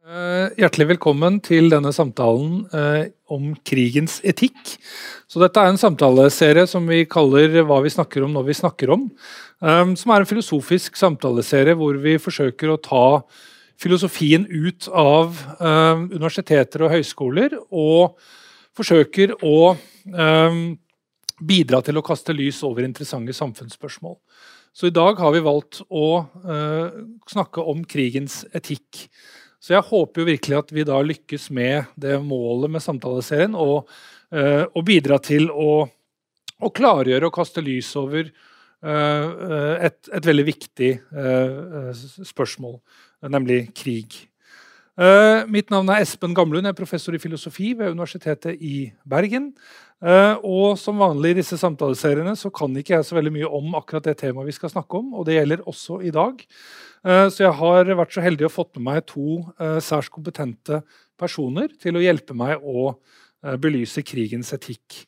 Eh, hjertelig velkommen til denne samtalen eh, om krigens etikk. Så dette er en samtaleserie som vi kaller 'Hva vi snakker om når vi snakker om'. Eh, som er en filosofisk samtaleserie hvor vi forsøker å ta filosofien ut av universiteter og høyskoler, og forsøker å bidra til å kaste lys over interessante samfunnsspørsmål. Så i dag har vi valgt å snakke om krigens etikk. Så jeg håper jo virkelig at vi da lykkes med det målet med samtaleserien, og, uh, og bidra til å, å, klargjøre og kaste lys over uh, et, et, veldig viktig spørsmål, nemlig krig. mitt navn er Espen Gamlund, jeg er professor i filosofi ved Universitetet i Bergen. og som vanlig i disse samtaleseriene så kan ikke jeg så veldig mye om akkurat det temaet vi skal snakke om, og det gjelder også i dag. Eh, så jeg har vært så heldig å fått med meg to eh, særs kompetente personer til å hjelpe meg å eh, belyse krigens etikk.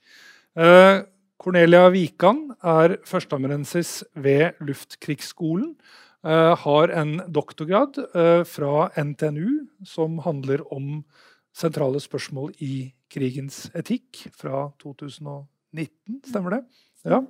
Cornelia Wikan er førsteamanuensis ved Luftkrigsskolen. Har en doktorgrad fra NTNU som handler om sentrale spørsmål i krigens etikk, fra 2019. Stemmer det? Ja.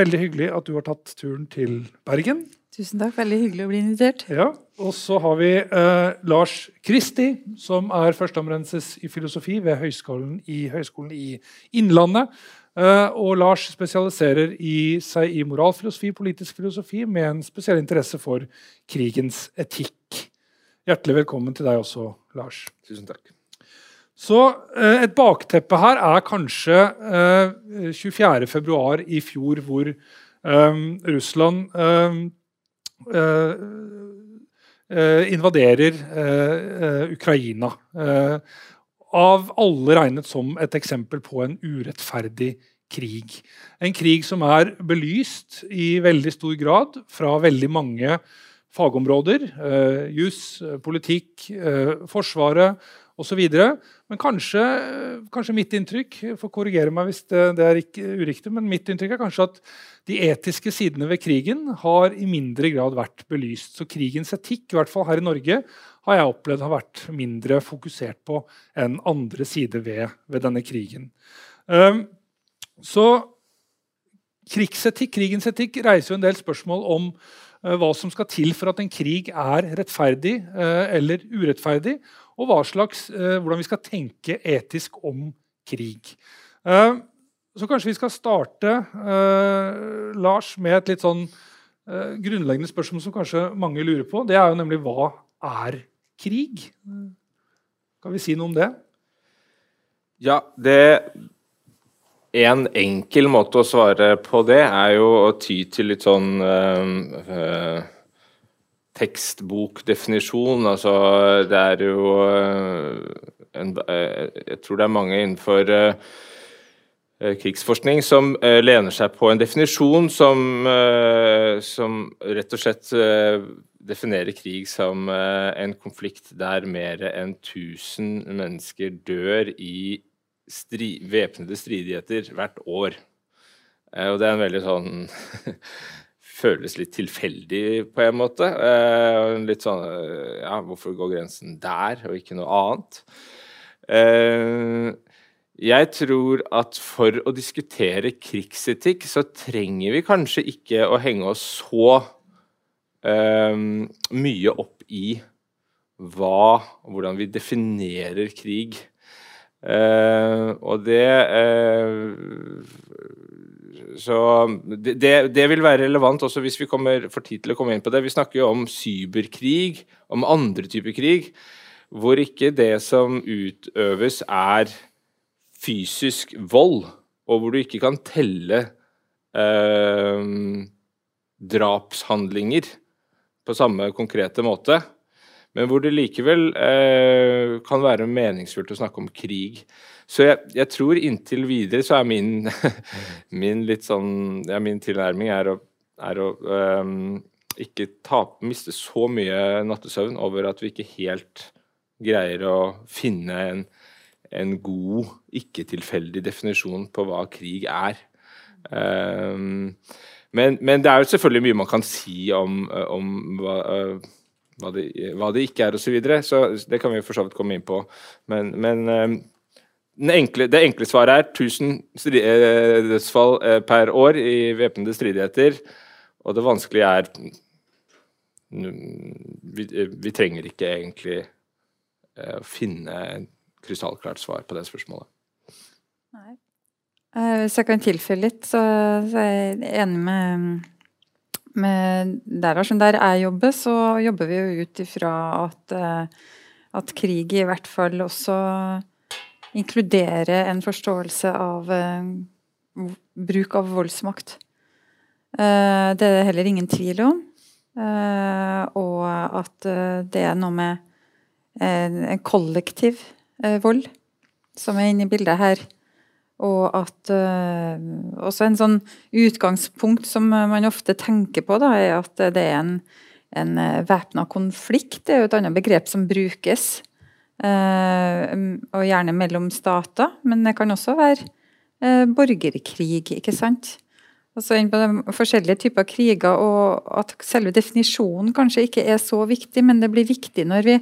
Veldig hyggelig at du har tatt turen til Bergen. Tusen takk. Veldig hyggelig å bli invitert. Ja, Og så har vi eh, Lars Kristi, som er førsteamanuensis i filosofi ved Høgskolen i, Høgskolen i Innlandet. Eh, og Lars spesialiserer i, seg i moralfilosofi, politisk filosofi, med en spesiell interesse for krigens etikk. Hjertelig velkommen til deg også, Lars. Tusen takk. Så eh, Et bakteppe her er kanskje eh, 24.2 i fjor, hvor eh, Russland eh, invaderer eh, Ukraina. av alle regnet som et eksempel på en urettferdig krig. En krig som er belyst i veldig stor grad fra veldig mange fagområder. Eh, juss, politikk, eh, Forsvaret osv. Men kanskje, kanskje, mitt inntrykk får korrigere meg hvis det, det, er uriktig, men mitt inntrykk er kanskje at de etiske sidene ved krigen har i mindre grad vært belyst. Så krigens etikk, i hvert fall her i Norge, har jeg opplevd har vært mindre fokusert på enn andre sider ved, ved denne krigen. Um, så krigsetikk, krigens etikk reiser jo en del spørsmål om uh, hva som skal til for at en krig er rettferdig uh, eller urettferdig og slags, eh, hvordan vi skal tenke etisk om krig. Eh, så kanskje vi skal starte, eh, Lars, med et litt sånn grunnleggende spørsmål som kanskje mange lurer på. Det er jo nemlig hva er krig? Kan vi si noe om det? Ja, det En enkel måte å svare på det er jo å ty til litt sånn øh, øh, tekstbokdefinisjon. Altså, det er jo eh, en, eh, Jeg tror det er mange innenfor uh, krigsforskning som lener seg på en definisjon som, som rett og slett definerer krig som en konflikt der mer enn 1000 mennesker dør i stri væpnede stridigheter hvert år. og det er en veldig sånn føles litt tilfeldig på en måte. Eh, litt sånn eh, Ja, hvorfor går grensen der og ikke noe annet? Eh, jeg tror at for å diskutere krigsetikk, så trenger vi kanskje ikke å henge oss så mye opp i hva Hvordan vi definerer krig. Eh, og det eh, så det, det, vil være relevant også hvis vi kommer, får tid til å komme inn på det. Vi snakker jo om cyberkrig, om andre typer krig, hvor ikke det som utøves, er fysisk vold, og hvor du ikke kan telle eh, drapshandlinger på samme konkrete måte. Men hvor det likevel eh, kan være meningsfullt å snakke om krig. Så jeg, jeg, tror inntil videre så er min, min litt sånn ja, min tilnærming er å, er å eh, ikke tape, miste så mye nattesøvn over at vi ikke helt greier å finne en, en god, ikke-tilfeldig definisjon på hva krig er. Eh, men, men, det er jo selvfølgelig mye man kan si om, om hva, uh, hva, det, hva det ikke er osv. Så, videre. så det kan vi for så vidt komme inn på. Men, men um, enkle, det enkle svaret er 1000 dødsfall per år i væpnede stridigheter. Og det vanskelige er vi, vi trenger ikke egentlig å finne et krystallklart svar på det spørsmålet. Nei. Hvis jeg kan tilføye litt, så, så er jeg enig med med der, der jeg jobber, så jobber vi jo ut ifra at, eh, at, krig i hvert fall også inkluderer en forståelse av uh, bruk av voldsmakt. Uh, det er det heller ingen tvil om. Og at det er noe med en kollektiv vold som er inne i bildet her. Og at uh, også en sånn utgangspunkt som man ofte tenker på, da, er at det er en, en eh, væpna konflikt. Det er jo et annet begrep som brukes. Uh, og gjerne mellom stater, men det kan også være borgerkrig, ikke sant. Altså inn på de forskjellige typer kriger, og at selve definisjonen kanskje ikke er så viktig, men det blir viktig når vi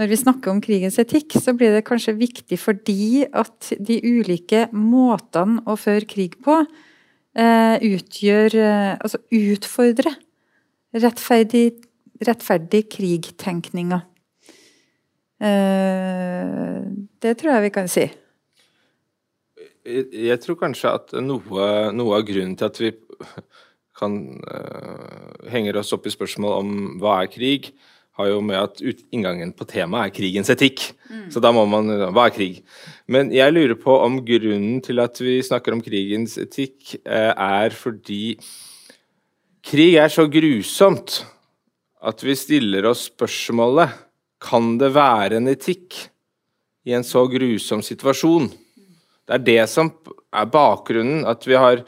når vi snakker om krigens etikk, så blir det kanskje viktig fordi at de ulike måtene å føre krig på eh, utgjør eh, Altså utfordrer rettferdig, rettferdig krigtenkninga. Eh, det tror jeg vi kan si. Jeg tror kanskje at noe, noe av grunnen til at vi kan henger oss opp i spørsmål om hva er krig, har jo med at inngangen på temaet er krigens etikk. Mm. Så da må man Hva er krig? Men jeg lurer på om grunnen til at vi snakker om krigens etikk, eh, er fordi krig er så grusomt at vi stiller oss spørsmålet kan det være en etikk i en så grusom situasjon. Det er det som er bakgrunnen. At vi har,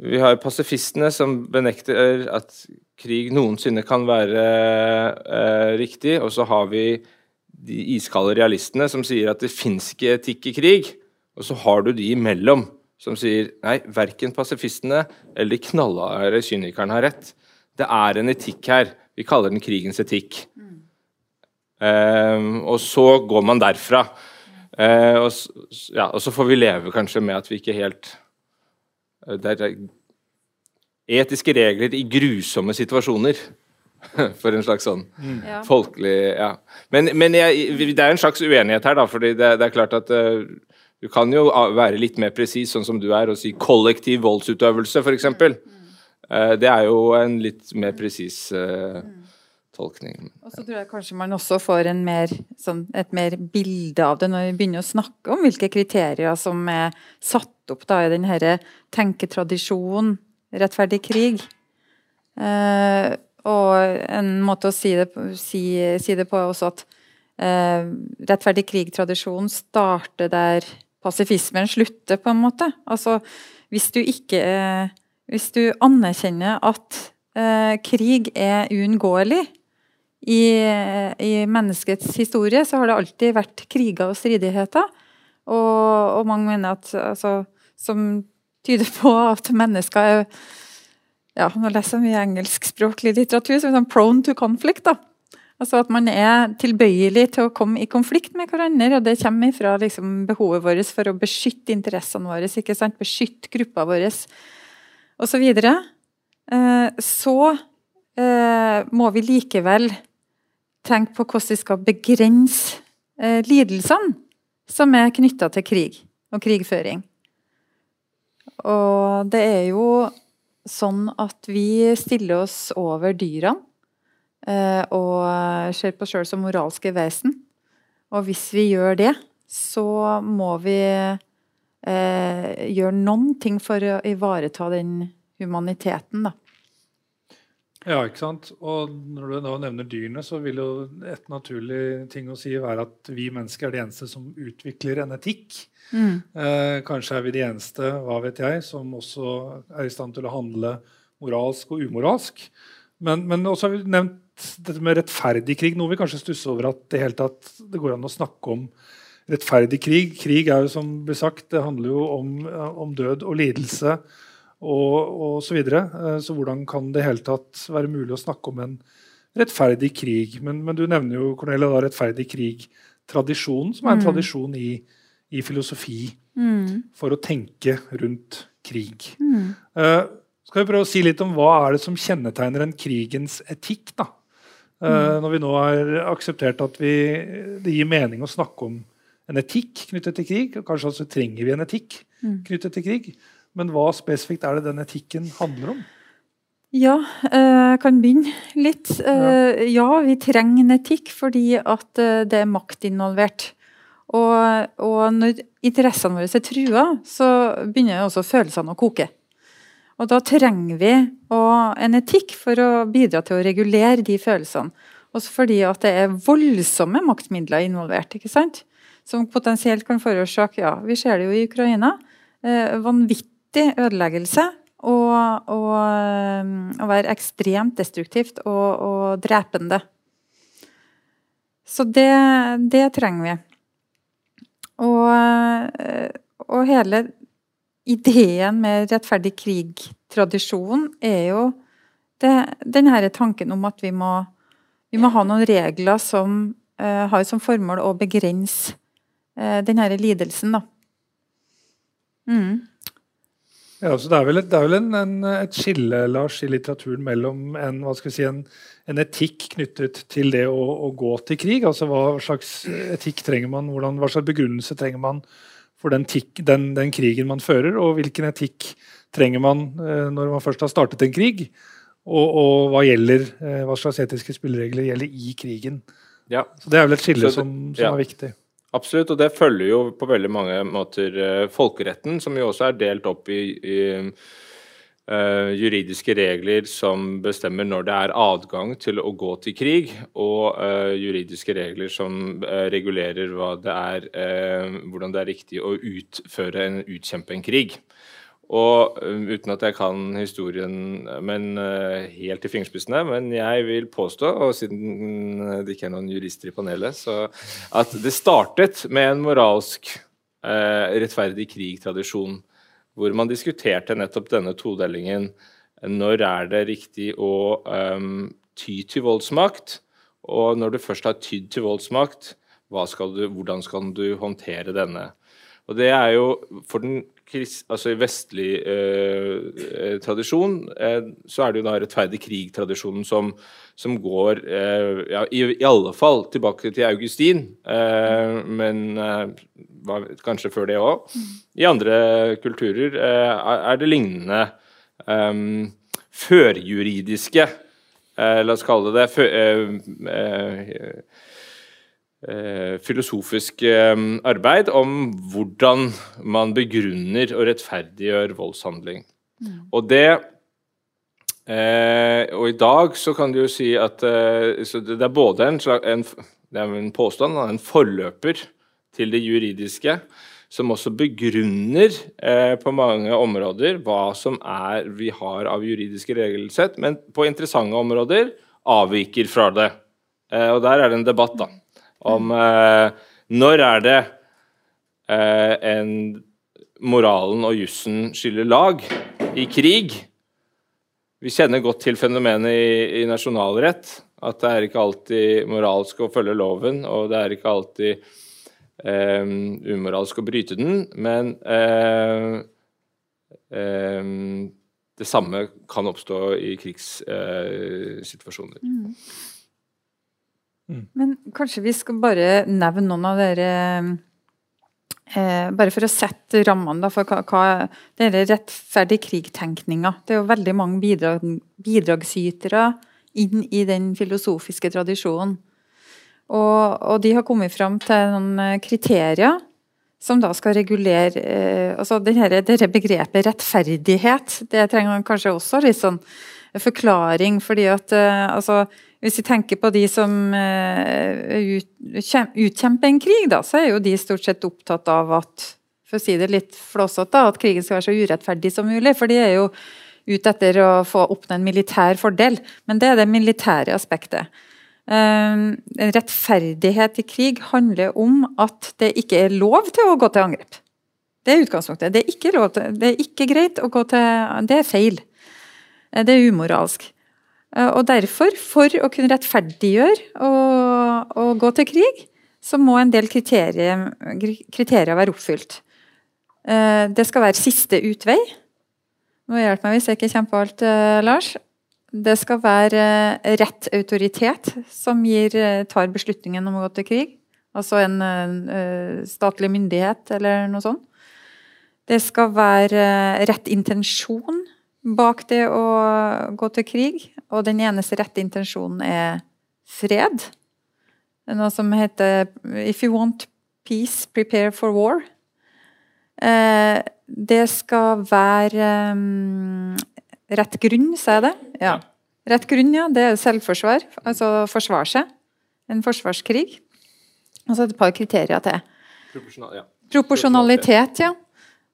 vi har pasifistene som benekter at krig noensinne kan være eh, riktig. Og så har vi de iskalde realistene som sier at det fins ikke etikk i krig. Og så har du de imellom som sier nei, verken pasifistene eller de knallharde kynikerne har rett. Det er en etikk her. Vi kaller den krigens etikk. Mm. Eh, og så går man derfra. Eh, og, ja, og, så får vi leve kanskje med at vi ikke helt eh, det er etiske regler i grusomme situasjoner. For en slags sånn mm. folkelig Ja. Men, men jeg, det er en slags uenighet her, da. fordi det, det er klart at uh, du kan jo være litt mer presis, sånn som du er, og si kollektiv voldsutøvelse, f.eks. Mm. Uh, det er jo en litt mer presis uh, tolkning. Og så tror jeg kanskje man også får mer, sånn, et mer bilde av det når vi begynner å snakke om hvilke kriterier som er satt opp da, i denne tenketradisjonen rettferdig krig. Eh, og en måte å si det, si, si det på er også at eh, rettferdig krig-tradisjonen starter der pasifismen slutter, på en måte. Altså, hvis du ikke eh, Hvis du anerkjenner at eh, krig er uunngåelig i, i, menneskets historie, så har det alltid vært kriger og stridigheter. Og, og mange mener at altså, som tyder på at mennesker er ja, Nå leser jeg mye engelskspråklig litteratur, som er sånn prone to conflict. da. Altså At man er tilbøyelig til å komme i konflikt med hverandre. og Det kommer fra liksom, behovet vårt for å beskytte interessene våre, ikke sant? beskytte gruppa vår osv. Så, eh, så eh, må vi likevel tenke på hvordan vi skal begrense eh, lidelsene som er knytta til krig og krigføring. Og det er jo sånn at vi stiller oss over dyrene eh, og ser på oss sjøl som moralske vesen. Og hvis vi gjør det, så må vi eh, gjøre noen ting for å ivareta den humaniteten, da. Ja, ikke sant. Og når du da nevner dyrene, så vil jo et naturlig ting å si være at vi mennesker er de eneste som utvikler en etikk. Mm. Eh, kanskje er vi de eneste, hva vet jeg, som også er i stand til å handle moralsk og umoralsk. Men, men også har vi nevnt dette med rettferdig krig, noe vi kanskje stusser over at det, hele tatt, det går an å snakke om rettferdig krig. Krig er jo som ble sagt, det handler jo om, om død og lidelse og, og så videre. Eh, så hvordan kan det hele tatt være mulig å snakke om en rettferdig krig. Men, men du nevner jo Cornelia, da, rettferdig krig-tradisjonen, som er en mm. tradisjon i, i filosofi mm. for å tenke rundt krig. Mm. Uh, skal vi prøve å si litt om Hva er det som kjennetegner en krigens etikk? da? Uh, når vi nå har akseptert at vi, det gir mening å snakke om en etikk knyttet til krig. og Kanskje også trenger vi en etikk mm. knyttet til krig. Men hva spesifikt er det den etikken handler om? Ja, eh, jeg kan begynne litt. Eh, ja, vi trenger en etikk fordi at eh, det er makt involvert. Og, og når interessene våre er trua, så begynner også følelsene å koke. Og da trenger vi en etikk for å bidra til å regulere de følelsene. Også fordi at det er voldsomme maktmidler involvert. ikke sant? Som potensielt kan forårsake, ja, vi ser det jo i Ukraina, vanvittig ødeleggelse og, og, og være ekstremt destruktivt og, og drepende. Så det, det, trenger vi. Og, og hele ideen med rettferdig krig-tradisjonen er jo det, denne tanken om at vi må, vi må ha noen regler som uh, har som formål å begrense uh, denne lidelsen. Da. Mm. Ja, så Det er vel, et, er vel en, en, et skille Lars, i litteraturen mellom en, si, en, en etikk knyttet til det å, å, gå til krig. altså Hva slags etikk trenger man, hvordan, hva slags begrunnelse trenger man for den, tikk, den, den, krigen man fører, og hvilken etikk trenger man eh, når man først har startet en krig? Og, og hva, gjelder, eh, hva slags etiske spilleregler gjelder i krigen? Ja. Så Det er vel et skille som, som ja. er viktig. Absolutt, og det følger jo på veldig mange måter uh, folkeretten, som jo også er delt opp i, i uh, juridiske regler som bestemmer når det er adgang til å gå til krig, og uh, juridiske regler som regulerer hva det er, hvordan det er riktig å utføre en utkjempe en krig. Og um, uten at jeg kan historien men uh, helt i fingerspissene, men jeg vil påstå, og siden det ikke er noen jurister i panelet, så at det startet med en moralsk eh, rettferdig krig-tradisjon, hvor man diskuterte nettopp denne todelingen. Når er det riktig å um, ty til voldsmakt? Og når du først har tydd til voldsmakt, skal du, hvordan skal du håndtere denne? Og det er jo for den altså i vestlig eh, eh, tradisjon eh, så er det jo da rettferdig krig-tradisjonen som, som, går eh, ja, i, i, alle fall tilbake til Augustin, eh, men var, kanskje før det òg. I andre kulturer er det lignende førjuridiske, la oss kalle det det, Eh, filosofisk eh, arbeid om hvordan man begrunner og rettferdiggjør voldshandling. Mm. Og det eh, Og i dag så kan du jo si at det er både en, slags, en, det en påstand, en forløper til det juridiske, som også begrunner eh, på mange områder hva som er vi har av juridiske regelsett, men på interessante områder avviker fra det. Eh, og der er det en debatt, da om eh, når er det eh, en moralen og jussen skiller lag i krig. Vi kjenner godt til fenomenet i, i, nasjonalrett. At det er ikke alltid moralsk å følge loven, og det er ikke alltid eh, umoralsk å bryte den. Men eh, eh, det samme kan oppstå i krigssituasjoner. Mm. Mm. Men kanskje vi skal bare nevne noen av dere eh, Bare for å sette rammene for hva, hva denne rettferdig krig-tenkninga. Det er jo veldig mange bidrag, bidragsytere inn i den filosofiske tradisjonen. Og, og, de har kommet fram til noen eh, kriterier som da skal regulere eh, altså denne, dette begrepet rettferdighet. Det trenger kanskje også litt sånn forklaring, fordi at eh, altså hvis vi tenker på de som uh, utkjemper en krig, da, så er jo de stort sett opptatt av at for å si det litt flåsete, at krigen skal være så urettferdig som mulig. For de er jo ute etter å få oppnå en militær fordel. Men det er det militære aspektet. Uh, rettferdighet i krig handler om at det ikke er lov til å gå til angrep. Det er utgangspunktet. Det er ikke, lov til, det er ikke greit å gå til Det er feil. Det er umoralsk. Eh, og derfor, for å kunne rettferdiggjøre og, og gå til krig, så må en del kriterier, kriterier være oppfylt. Eh, det skal være siste utvei. Nå hjelper meg hvis jeg ikke kommer på alt, eh, Lars. Det skal være rett autoritet som gir, tar beslutningen om å gå til krig. Altså en en statlig myndighet eller noe sånt. Det skal være rett intensjon bak det å gå til krig. Og den eneste rette intensjonen er fred. Det er noe som heter 'If you want peace, prepare for war'. Eh, det skal være um, rett grunn, sa jeg det? Ja. Rett grunn, ja. Det er selvforsvar. Altså forsvare seg. En forsvarskrig. Og så et par kriterier til. Proporsjonal, ja. Proporsjonalitet, ja.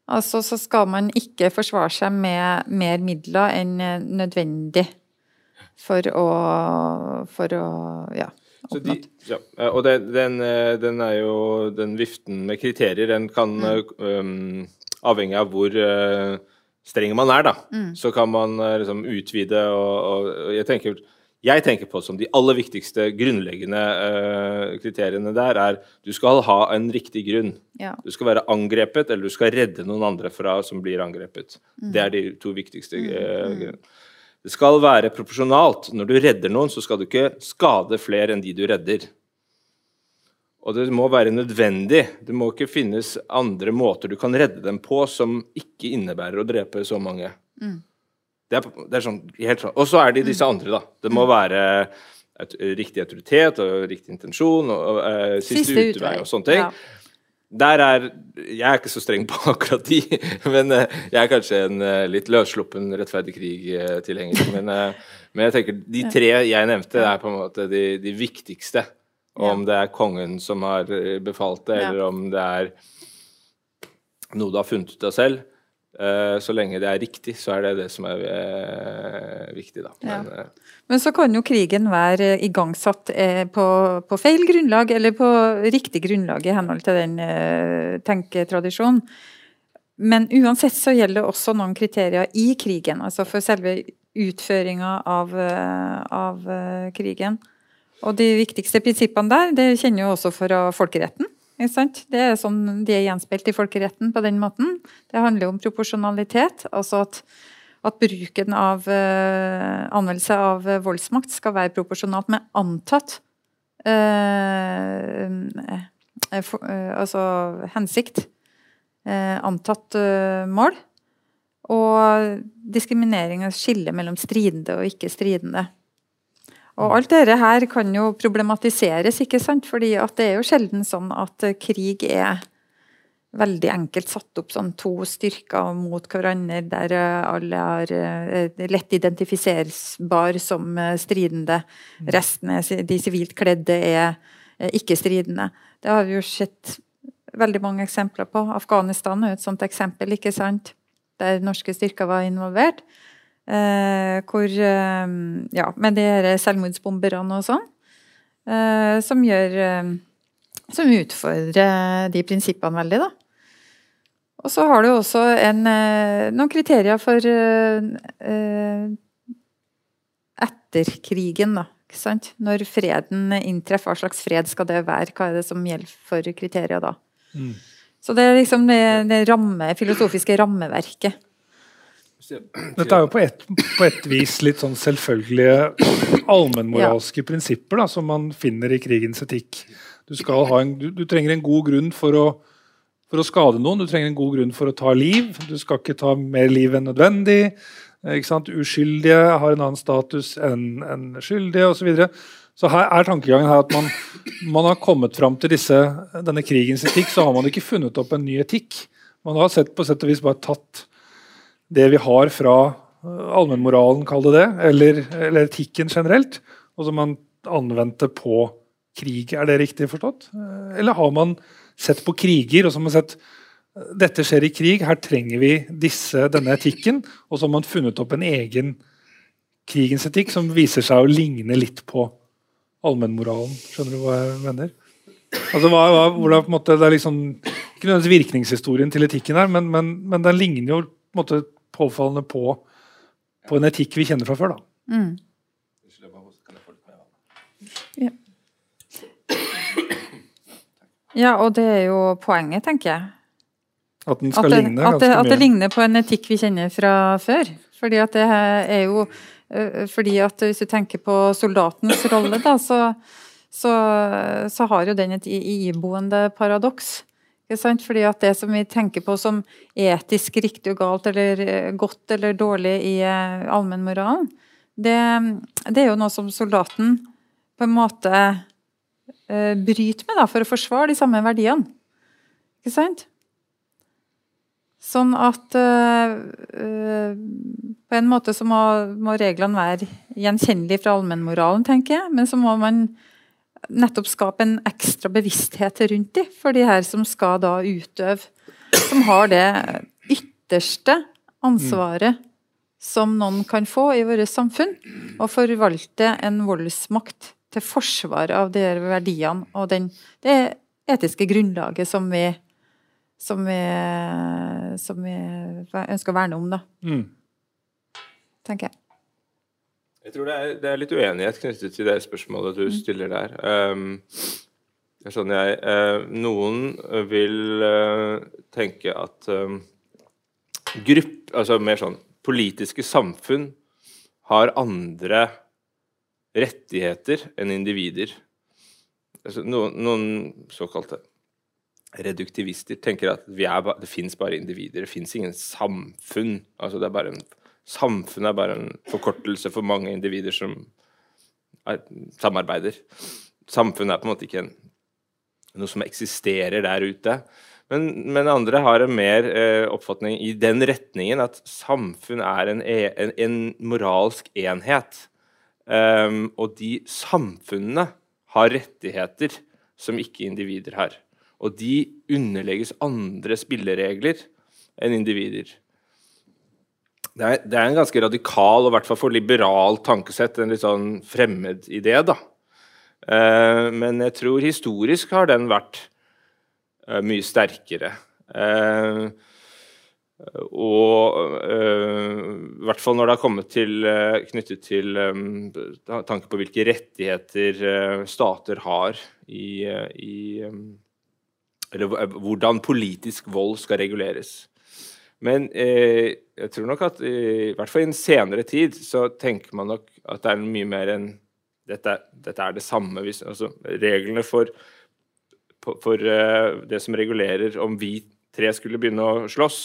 Altså så skal man ikke forsvare seg med mer midler enn nødvendig for å, for å ja. De, ja, og den, den, den, er jo den viften med kriterier, den kan mm. um, avhengig av hvor uh, streng man er, da. Mm. Så kan man liksom utvide og, og, jeg tenker jeg tenker på som de aller viktigste grunnleggende uh, kriteriene der, er du skal ha en riktig grunn. Ja. Du skal være angrepet, eller du skal redde noen andre fra som blir angrepet. Mm. Det er de to viktigste uh, grunnene. Det skal være proporsjonalt. Når du redder noen, så skal du ikke skade flere enn de du redder. Og det må være nødvendig. Det må ikke finnes andre måter du kan redde dem på som ikke innebærer å drepe så mange. Mm. Det, er, det er, sånn helt sånn. Og så er det disse mm. andre, da. Det må mm. være et, riktig autoritet og riktig intensjon og, og uh, siste, siste utvei og sånne ting. Ja der er Jeg er ikke så streng på akkurat de, men uh, jeg er kanskje en uh, litt løssluppen rettferdig krig-tilhenger. Men, men, jeg tenker de tre jeg nevnte, er på en måte de, de viktigste. Om det er kongen som har befalt det, eller om det er noe du har funnet ut av selv. Eh, så lenge det er riktig, så er det det som er eh, viktig, da. Men, ja. Men, så kan jo krigen være igangsatt på, på, feil grunnlag, eller på riktig grunnlag i henhold til den tenketradisjonen. Men uansett så gjelder det også noen kriterier i krigen, altså for selve utføringa av, av krigen. Og de viktigste prinsippene der, det kjenner jo også fra folkeretten. Det er sånn de er gjenspeilt i folkeretten på den måten. Det handler jo om proporsjonalitet. altså at, at bruken av uh, anvendelse av voldsmakt skal være proporsjonalt med antatt uh, for, uh, Altså hensikt. antatt mål. Og diskriminering og skille mellom stridende og ikke stridende. Og alt dette her kan jo problematiseres, ikke sant? fordi det er jo sjelden sånn at krig er veldig enkelt satt opp sånn to styrker mot hverandre, der alle er eh, lett identifiserbar som eh, stridende. Resten, er, de sivilt kledde, er ikke stridende. Det har vi jo sett veldig mange eksempler på. Afghanistan er et sånt eksempel, ikke sant? der norske styrker var involvert. Eh, hvor eh, Ja, med de selvmordsbomberne og sånn. Eh, som gjør eh, Som utfordrer de prinsippene veldig, da. Og så har du også en, eh, noen kriterier for eh, etter krigen, da. Ikke sant? Når freden inntreffer, hva slags fred skal det være? Hva er det som gjelder for kriterier da? Mm. Så det er liksom det, det ramme, filosofiske rammeverket. Dette er jo på et, på et vis litt sånn selvfølgelige allmennmoralske ja. prinsipper da, som man finner i krigens etikk. Du, en, du, du trenger en god grunn for å, for å, skade noen, du trenger en god grunn for å ta liv. Du skal ikke ta mer liv enn nødvendig. Uskyldige har en annen status enn en skyldige osv. Så, videre. så her er tankegangen her at man, man har kommet fram til disse, denne krigens etikk, så har man ikke funnet opp en ny etikk. Man har sett på sett og vis bare tatt det vi har fra eh, allmennmoralen, kall det det, eller, eller, etikken generelt, og som man anvendte på krig. Er det riktig forstått? Eh, eller har man sett på kriger og så har sett eh, dette skjer i krig, her trenger vi disse, denne etikken, og så har man funnet opp en egen krigens etikk som viser seg å ligne litt på allmennmoralen. Skjønner du hva jeg mener? Altså, hva, hva, hvordan, måte, det er liksom, Ikke nødvendigvis virkningshistorien til etikken her, men, men, men den ligner jo på en måte påfallende på, på en etikk vi kjenner fra før. da. Mm. Ja. og det er jo poenget, tenker jeg. At den skal at det, ligne at det, at det ligner på en etikk vi kjenner fra før. Fordi at det er jo fordi at hvis du tenker på soldatens rolle, da, så, så, så har jo den et iboende paradoks. Fordi at det som vi tenker på som etisk riktig og galt, eller eh, godt eller dårlig i eh, allmennmoralen, det, det er jo noe som soldaten på en måte eh, bryter med da, for å forsvare de samme verdiene. Ikke sant? Sånn at øh, På en måte så må, må reglene være gjenkjennelige fra allmennmoralen, tenker jeg. Men så må man nettopp skape en ekstra bevissthet rundt dem, for de her som skal da utøve Som har det ytterste ansvaret som noen kan få i vårt samfunn. og forvalte en voldsmakt til forsvar av de her verdiene og den, det etiske grunnlaget som vi som vi, som vi ønsker å verne om, da, Mm. tenker jeg. Jeg tror det er, det er litt uenighet knyttet til det spørsmålet du stiller der. Um, det er sånn jeg, uh, noen vil uh, tenke at um, grupp, altså mer sånn politiske samfunn har andre rettigheter enn individer. Altså, noen, noen såkalte reduktivister tenker at vi er, det fins bare individer, det fins ingen samfunn. Altså det er bare en, samfunnet er bare en forkortelse for mange individer som er, samarbeider. Samfunnet er på en måte ikke en, noe som eksisterer der ute. Men, men andre har en mer eh, oppfatning i den retningen at samfunn er en, e, en, en moralsk enhet. Um, og de samfunnene har rettigheter som ikke individer har. Og de underlegges andre spilleregler enn individer. Det er, det er en ganske radikal og i hvert fall for liberal tankesett en litt sånn fremmed idé, da. Eh, men jeg tror historisk har den vært eh, mye sterkere. Eh, og eh, i hvert fall når det har kommet til eh, knyttet til eh, tanke på hvilke rettigheter stater har i, i Eller hv- hvordan politisk vold skal reguleres. Men eh, jeg tror nok at i, i hvert fall i en senere tid så tenker man nok at det er mye mer enn dette, dette er det samme. Hvis, altså, reglene for, for, eh, det som regulerer om vi tre skulle begynne å slåss,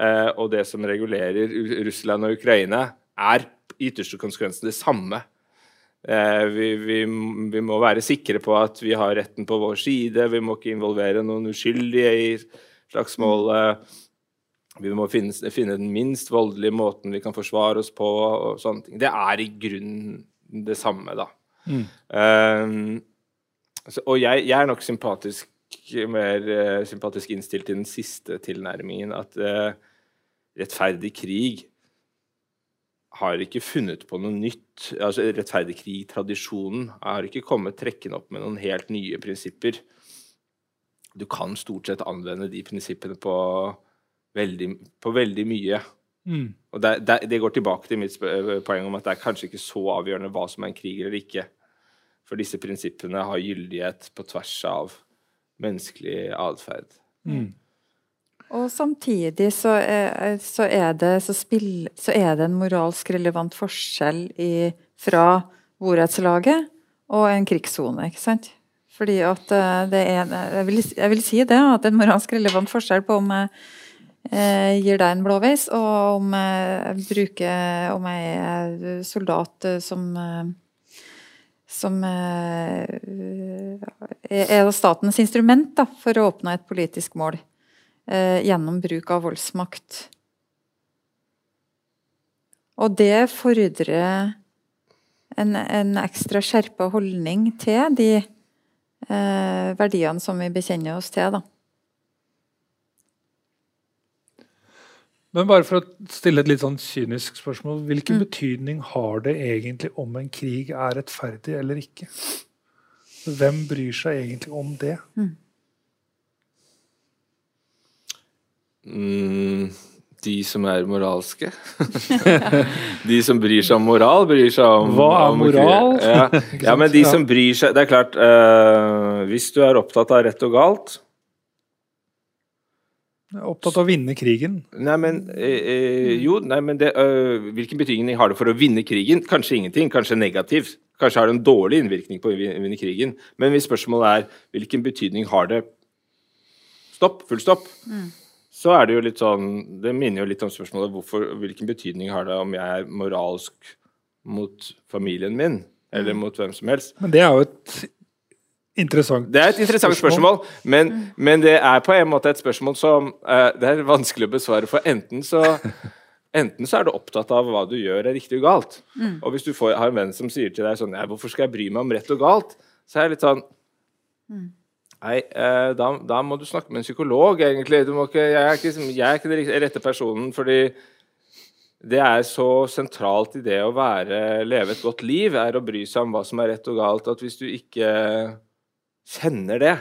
uh, og det som regulerer Russland og Ukraina, er i ytterste konsekvens det samme. Uh, vi, vi, vi må være sikre på at vi har retten på vår side. Vi må ikke involvere noen uskyldige i slagsmålet. Vi må finne, finne den minst voldelige måten vi kan forsvare oss på. og sånne ting. Det er i grunnen det samme, da. Mm. Um, så, og jeg, jeg er nok sympatisk mer uh, sympatisk innstilt til den siste tilnærmingen. At uh, rettferdig krig har ikke funnet på noe nytt. altså Rettferdig krig-tradisjonen har ikke kommet trekkende opp med noen helt nye prinsipper. Du kan stort sett anvende de prinsippene på veldig, på veldig mye. Mm. Og det, det, det går tilbake til mitt poeng om at det er kanskje ikke så avgjørende hva som er en krig eller ikke. For disse prinsippene har gyldighet på tvers av menneskelig atferd. Mm. Og samtidig så er, så er, det, så spill, så er det en moralsk relevant forskjell i, fra borettslaget og en krigssone, ikke sant? Fordi at eh, det er jeg vil, jeg vil si det, at det er en moralsk relevant forskjell på om jeg eh, gir deg en blåveis, og om jeg bruker Om jeg er soldat eh, som eh, som eh, er statens instrument da, for å oppnå et politisk mål eh, gjennom bruk av voldsmakt. Og det fordrer en, en ekstra skjerpa holdning til de eh, verdiene som vi bekjenner oss til. Da. Men bare for å stille et litt sånn kynisk spørsmål. Hvilken Mm. betydning har det egentlig om en krig er rettferdig eller ikke? Hvem bryr seg egentlig om det? Mm, De som er moralske. de som bryr seg om moral, bryr seg om Hva er om- moral? Ja, ja men de som bryr seg Det er klart, uh, hvis du er opptatt av rett og galt Jeg er opptatt av å vinne krigen. Nei, men øh, eh, Jo, nei, men det, øh, hvilken betydning har det for å vinne krigen? Kanskje ingenting, kanskje negativt. Kanskje har det en dårlig innvirkning på å vinne krigen. Men hvis spørsmålet er hvilken betydning har det Stopp, full stopp. Så er det jo litt sånn Det minner jo litt om spørsmålet hvorfor, hvilken betydning har det om jeg er moralsk mot familien min, eller mot hvem som helst. Men det er jo et interessant Det er et interessant spørsmål, men, men det er på en måte et spørsmål som uh, det er vanskelig å besvare. For enten så, enten så er du opptatt av hva du gjør er riktig og galt. Og hvis du får, har en venn som sier til deg sånn 'Hvorfor skal jeg bry meg om rett og galt?' Så er jeg litt sånn Nei, uh, da, da må du snakke med en psykolog, egentlig. Du må ikke, jeg, er ikke, jeg er ikke den rette personen, fordi det er så sentralt i det å være, leve et godt liv, er å bry seg om hva som er rett og galt, at hvis du ikke kjenner det,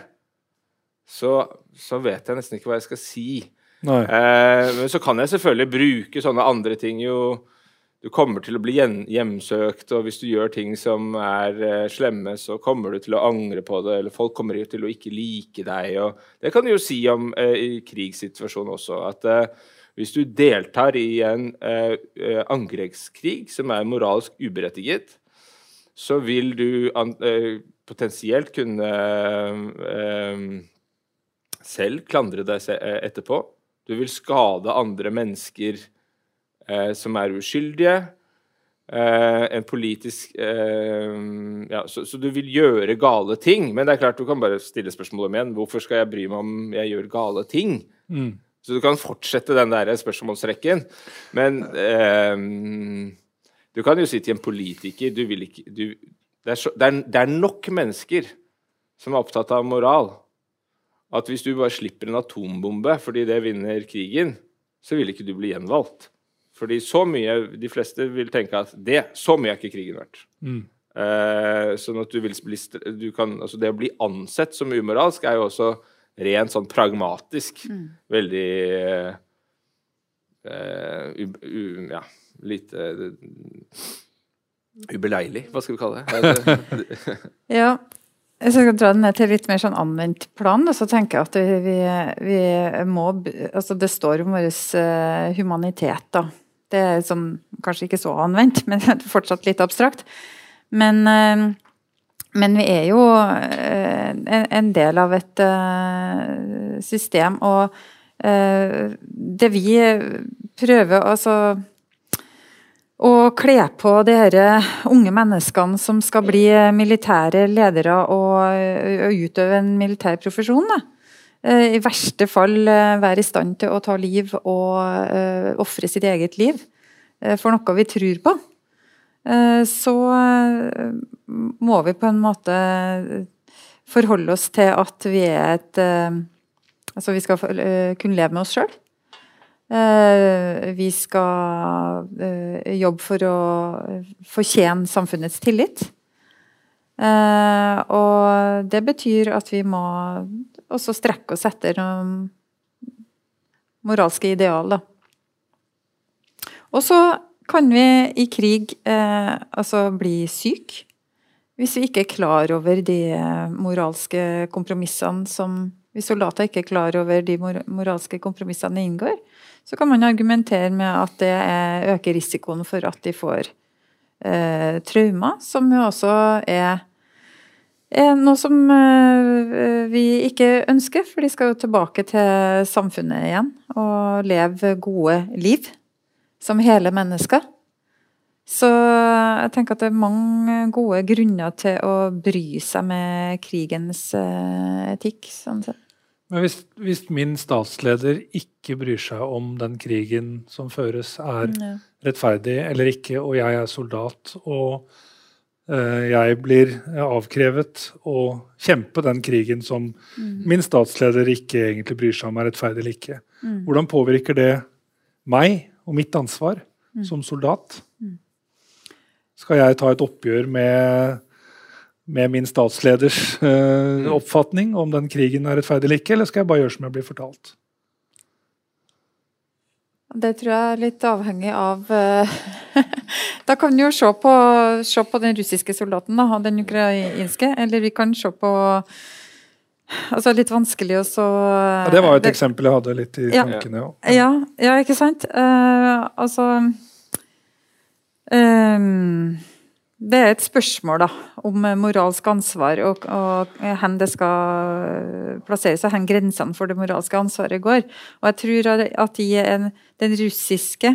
så, så vet jeg nesten ikke hva jeg skal si. Eh, men så kan jeg selvfølgelig bruke sånne andre ting jo Du kommer til å bli hjemsøkt, og hvis du gjør ting som er eh, slemme, så kommer du til å angre på det, eller folk kommer til å ikke like deg. Og det kan du jo si om eh, i krigssituasjonen også, at eh, hvis du deltar i en eh, eh, angrepskrig som er moralsk uberettiget, så vil du an, potensielt kunne eh, selv klandre deg eh, etterpå. Du vil skade andre mennesker eh, som er uskyldige. Eh, en politisk eh, ja, så, så du vil gjøre gale ting. Men det er klart du kan bare stille spørsmålet om igjen. Hvorfor skal jeg bry meg om jeg gjør gale ting? Mm. Så du kan fortsette den der spørsmålsrekken. Men eh, du kan jo si til en politiker du vil ikke, du, det, er så, det, er, det er nok mennesker som er opptatt av moral. At hvis du bare slipper en atombombe fordi det vinner krigen, så vil ikke du bli gjenvalgt. Fordi så mye De fleste vil tenke at det, så mye er ikke krigen verdt. Mm. Eh, sånn at du vil bli du kan, altså Det å bli ansett som umoralsk er jo også rent sånn pragmatisk veldig eh, u, u, Ja, litt eh, ubeleilig, hva skal vi kalle det? Ja. Hvis jeg skal dra den ned til litt mer sånn anvendt plan, da, så tenker jeg at vi, vi, må Altså, det står om vår eh, humanitet, da. Det er sånn, kanskje ikke så anvendt, men fortsatt litt abstrakt. Men, eh, men vi er jo eh, en, del av et system, og det vi prøver altså å kle på de her unge menneskene som skal bli militære ledere og, og utøve en militær profesjon. Da. Eh, I verste fall eh, være i stand til å ta liv og ofre sitt eget liv eh, for noe vi tror på. Eh, så eh, må vi på en måte forholde oss til at vi er et eh, Altså vi skal eh, kunne leve med oss sjøl. Eh, vi skal eh, jobbe for å fortjene samfunnets tillit. Eh, og det betyr at vi må også strekke oss etter noen moralske ideal, da. Og så kan vi i krig eh, altså bli syk hvis vi ikke er klar over de eh, moralske kompromissene som Hvis soldater ikke er klar over de moralske kompromissene de inngår, så kan man argumentere med at det er, øker risikoen for at de får eh, traumer, som jo også er, er noe som eh, vi ikke ønsker, for de skal jo tilbake til samfunnet igjen og leve gode liv som hele mennesker. Så jeg tenker at det er mange gode grunner til å bry seg med krigens eh, etikk. sånn sett. Men hvis, hvis min statsleder ikke bryr seg om den krigen som føres, er Ja. rettferdig eller ikke, og jeg er soldat, og eh, jeg blir avkrevet å kjempe den krigen som min statsleder ikke egentlig bryr seg om er rettferdig eller ikke, Mm. hvordan påvirker det meg og mitt ansvar som soldat? Skal jeg ta et oppgjør med, med min statsleders uh, oppfatning om den krigen er rettferdig eller ikke, eller skal jeg bare gjøre som jeg blir fortalt? Det tror jeg er litt avhengig av uh, Da kan vi jo se på, se på den russiske soldaten og den ukrainske. Eller vi kan se på Altså litt vanskelig å så ja, Det var jo et det, eksempel jeg hadde litt i ja, tankene. Ja. ja, ja ikke sant. Uh, altså um, det er et spørsmål da, om moralsk ansvar og, og hvor det skal plasseres, og hvor grensene for det moralske ansvaret går. Og jeg tror at i en, den russiske,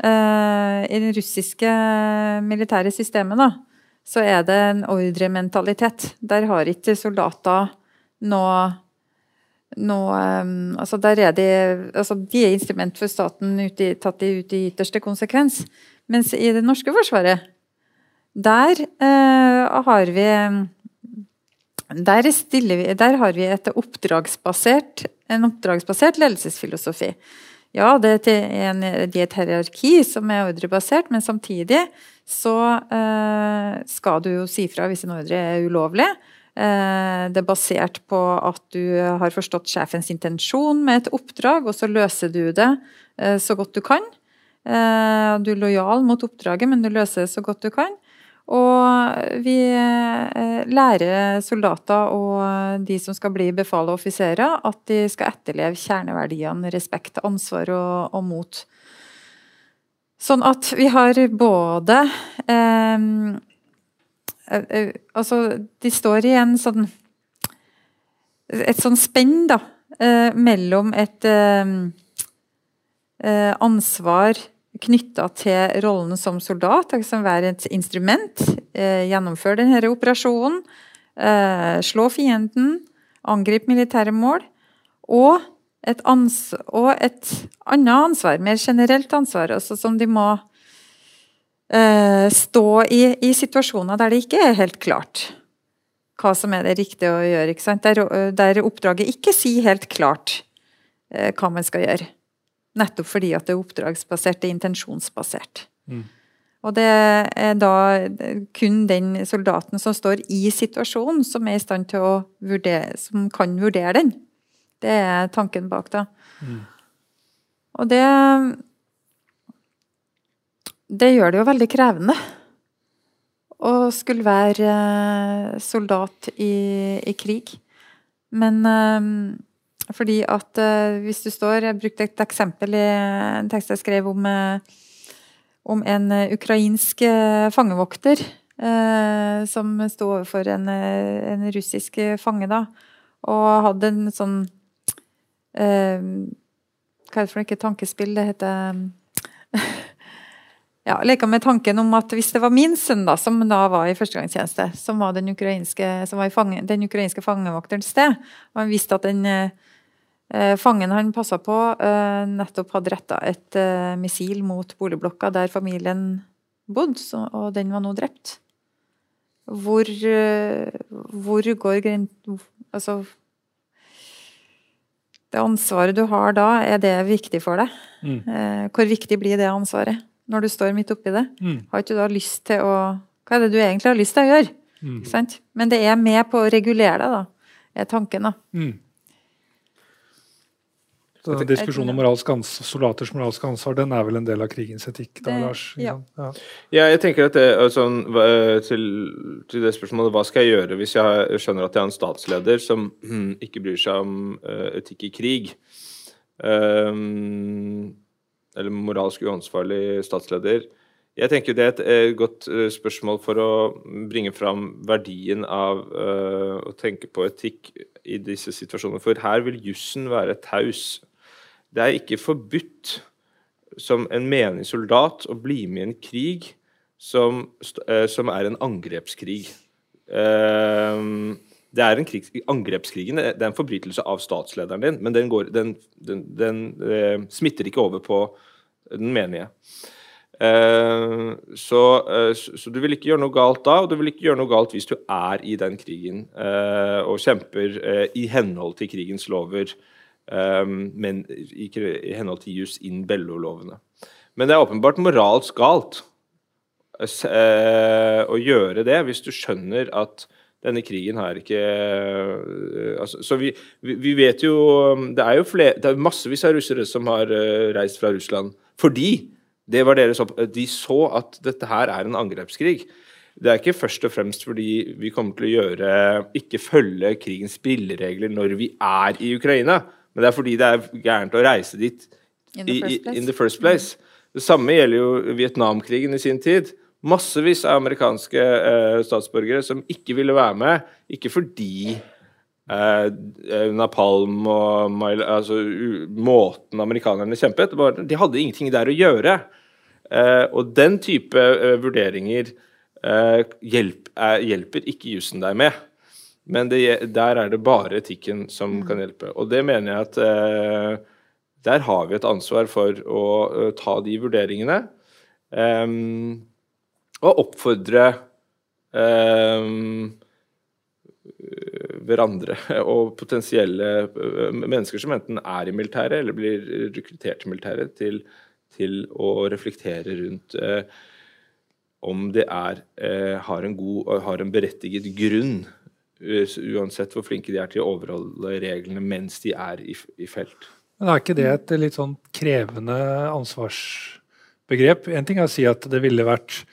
uh, i den russiske militære systemet, da, så er det en ordrementalitet. Der har ikke soldater noe noe um, altså der er de, altså de er instrument for staten ut i, tatt ut i ytterste konsekvens. Mens i det norske forsvaret der uh, har vi der, vi der, har vi oppdragsbasert, en oppdragsbasert ledelsesfilosofi. Ja, det er, en, det et hierarki som er ordrebasert, men samtidig så eh, skal du jo si fra hvis en ordre er ulovlig. Eh, det er basert på at du har forstått sjefens intensjon med et oppdrag, og så løser du det eh, så godt du kan. Du er lojal mot oppdraget, men du løser det så godt du kan. Og vi eh, lærer soldater og de som skal bli befal og offiserer, at de skal etterleve kjerneverdiene respekt, ansvar og, og mot. Sånn at vi har både eh, eh, Altså, de står i en sånn Et sånn spenn, da, eh, mellom et eh, eh, ansvar knytta til rollen som soldat, som være et instrument. Eh, gjennomføre denne operasjonen. Eh, slå fienden. Angripe militære mål. Og et, og et, annet ansvar, mer generelt ansvar, altså som de må eh, stå i, i situasjoner der det ikke er helt klart hva som er det riktige å gjøre. Der, der, oppdraget ikke sier helt klart hva man skal gjøre. Nettopp fordi at det er oppdragsbasert, det er intensjonsbasert. Mm. Og det er da kun den soldaten som står i situasjonen, som er i stand til å vurdere, som kan vurdere den. Det er tanken bak, da. Mm. Og det Det gjør det jo veldig krevende å skulle være soldat i, i krig. Men eh, fordi at uh, hvis du står Jeg brukte et eksempel i en tekst jeg skrev om, uh, om en uh, ukrainsk fangevokter som sto overfor en, en, russisk fange, da. Og hadde en sånn Hva er det for noe? Tankespill, det heter ja, leka med tanken om at hvis det var min sønn, da, som da var i førstegangstjeneste, som var den ukrainske, som var fange, den ukrainske fangevokterens sted, og han visste at den Eh, fangen han passa på, eh, nettopp hadde retta et eh, missil mot boligblokka der familien bodde, og den var nå drept. Hvor, hvor går grensen Altså Det ansvaret du har da, er det viktig for deg? Mm. Hvor viktig blir det ansvaret når du står midt oppi det? Mm. Har ikke du da lyst til å Hva er det du egentlig har lyst til å gjøre? Mm. Men det er med på å regulere deg, da, er tanken. da. Så diskusjonen om moralsk soldaters moralske ansvar den er vel en del av krigens etikk? da, Lars? Ja. Ja. ja. jeg tenker at det, altså, til, til, det spørsmålet hva skal jeg gjøre hvis jeg skjønner at jeg er en statsleder som hm, ikke bryr seg om uh, etikk i krig? Um, eller moralsk uansvarlig statsleder. Jeg tenker Det er et, godt spørsmål for å bringe fram verdien av uh, å tenke på etikk i disse situasjonene. For her vil jussen være taus. Det er ikke forbudt som en menig soldat å bli med i en krig som, eh, som er en angrepskrig. Eh, det er en krig, Angrepskrigen det er en forbrytelse av statslederen din, men den, går, den, den, den eh, smitter ikke over på den menige. Uh, så, uh, så, du vil ikke gjøre noe galt da, og du vil ikke gjøre noe galt hvis du er i den krigen og kjemper i henhold til krigens lover. Um, men i, i, henhold til jus in bello-lovene. Men det er åpenbart moralsk galt uh, å gjøre det hvis du skjønner at Denne krigen har ikke uh, altså, Så vi, vi, vet jo Det er jo flere, det er massevis av russere som har reist fra Russland fordi det var deres opp, de så at dette her er en angrepskrig. Det er ikke først og fremst fordi vi kommer til å gjøre ikke følge krigens spilleregler når vi er i Ukraina, men det er fordi det er gærent å reise dit in the first place. In the first place. Det samme gjelder jo Vietnamkrigen i sin tid massevis av amerikanske uh, statsborgere som ikke ville være med, ikke fordi eh napalm og altså, måten amerikanerne kjempet bare, De hadde ingenting der å gjøre. Uh, og den type vurderinger hjelp, hjelper ikke jussen deg med. Men det, der er det bare etikken som mm. kan hjelpe. Og det mener jeg at der har vi et ansvar for å ta de vurderingene. Um, og oppfordre um, hverandre og potensielle eh, mennesker som enten er i militæret eller blir rekruttert til militæret, til, til å reflektere rundt eh, om det er, eh, har en god og har en berettiget grunn, uansett hvor flinke de er til å overholde reglene mens de er i, i felt. Men Er ikke det et litt sånn krevende ansvarsbegrep? En ting er å si at det ville vært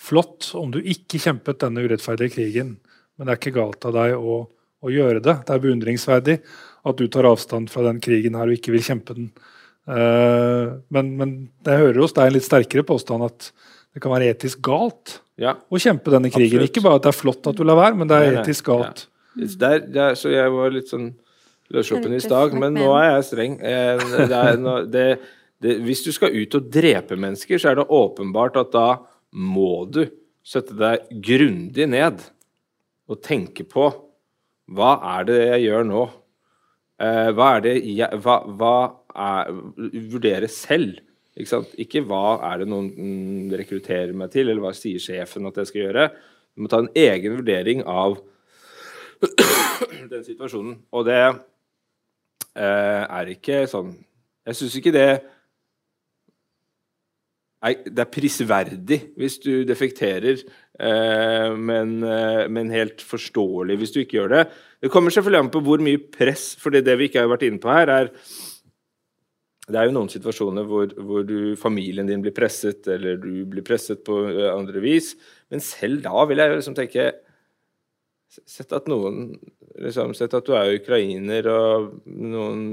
flott om du ikke kjempet denne urettferdige krigen, men det er ikke galt av deg å, å gjøre det. Det er beundringsverdig at du tar avstand fra den krigen her og ikke vil kjempe den. Uh, men, men jeg hører hos deg en litt sterkere påstand at det kan være etisk galt ja, å kjempe denne krigen. Absolutt. Ikke bare at det er flott at du lar være, men det er etisk galt. Ja. Der, der, så jeg var litt sånn løssluppen i stad, men nå er jeg streng. Eh, det er, det, det, hvis du skal ut og drepe mennesker, så er det åpenbart at da må du sette deg grundig ned og tenke på hva er det jeg gjør nå? Eh, hva er det jeg hva, hva er, Vurdere selv. Ikke, ikke hva er det noen mm, rekrutterer meg til, eller hva sier sjefen at jeg skal gjøre. Du må ta en egen vurdering av den situasjonen. Og det eh, er ikke sånn Jeg syns ikke det Nei, det er prisverdig hvis du defekterer, eh, men, eh, men, helt forståelig hvis du ikke gjør det. Det kommer selvfølgelig an på hvor mye press For det vi ikke har vært inne på her, er det er jo noen situasjoner hvor, hvor du, familien din blir presset, eller du blir presset på eh, andre vis. Men selv da vil jeg liksom tenke Sett at noen liksom, Sett at du er ukrainer, og noen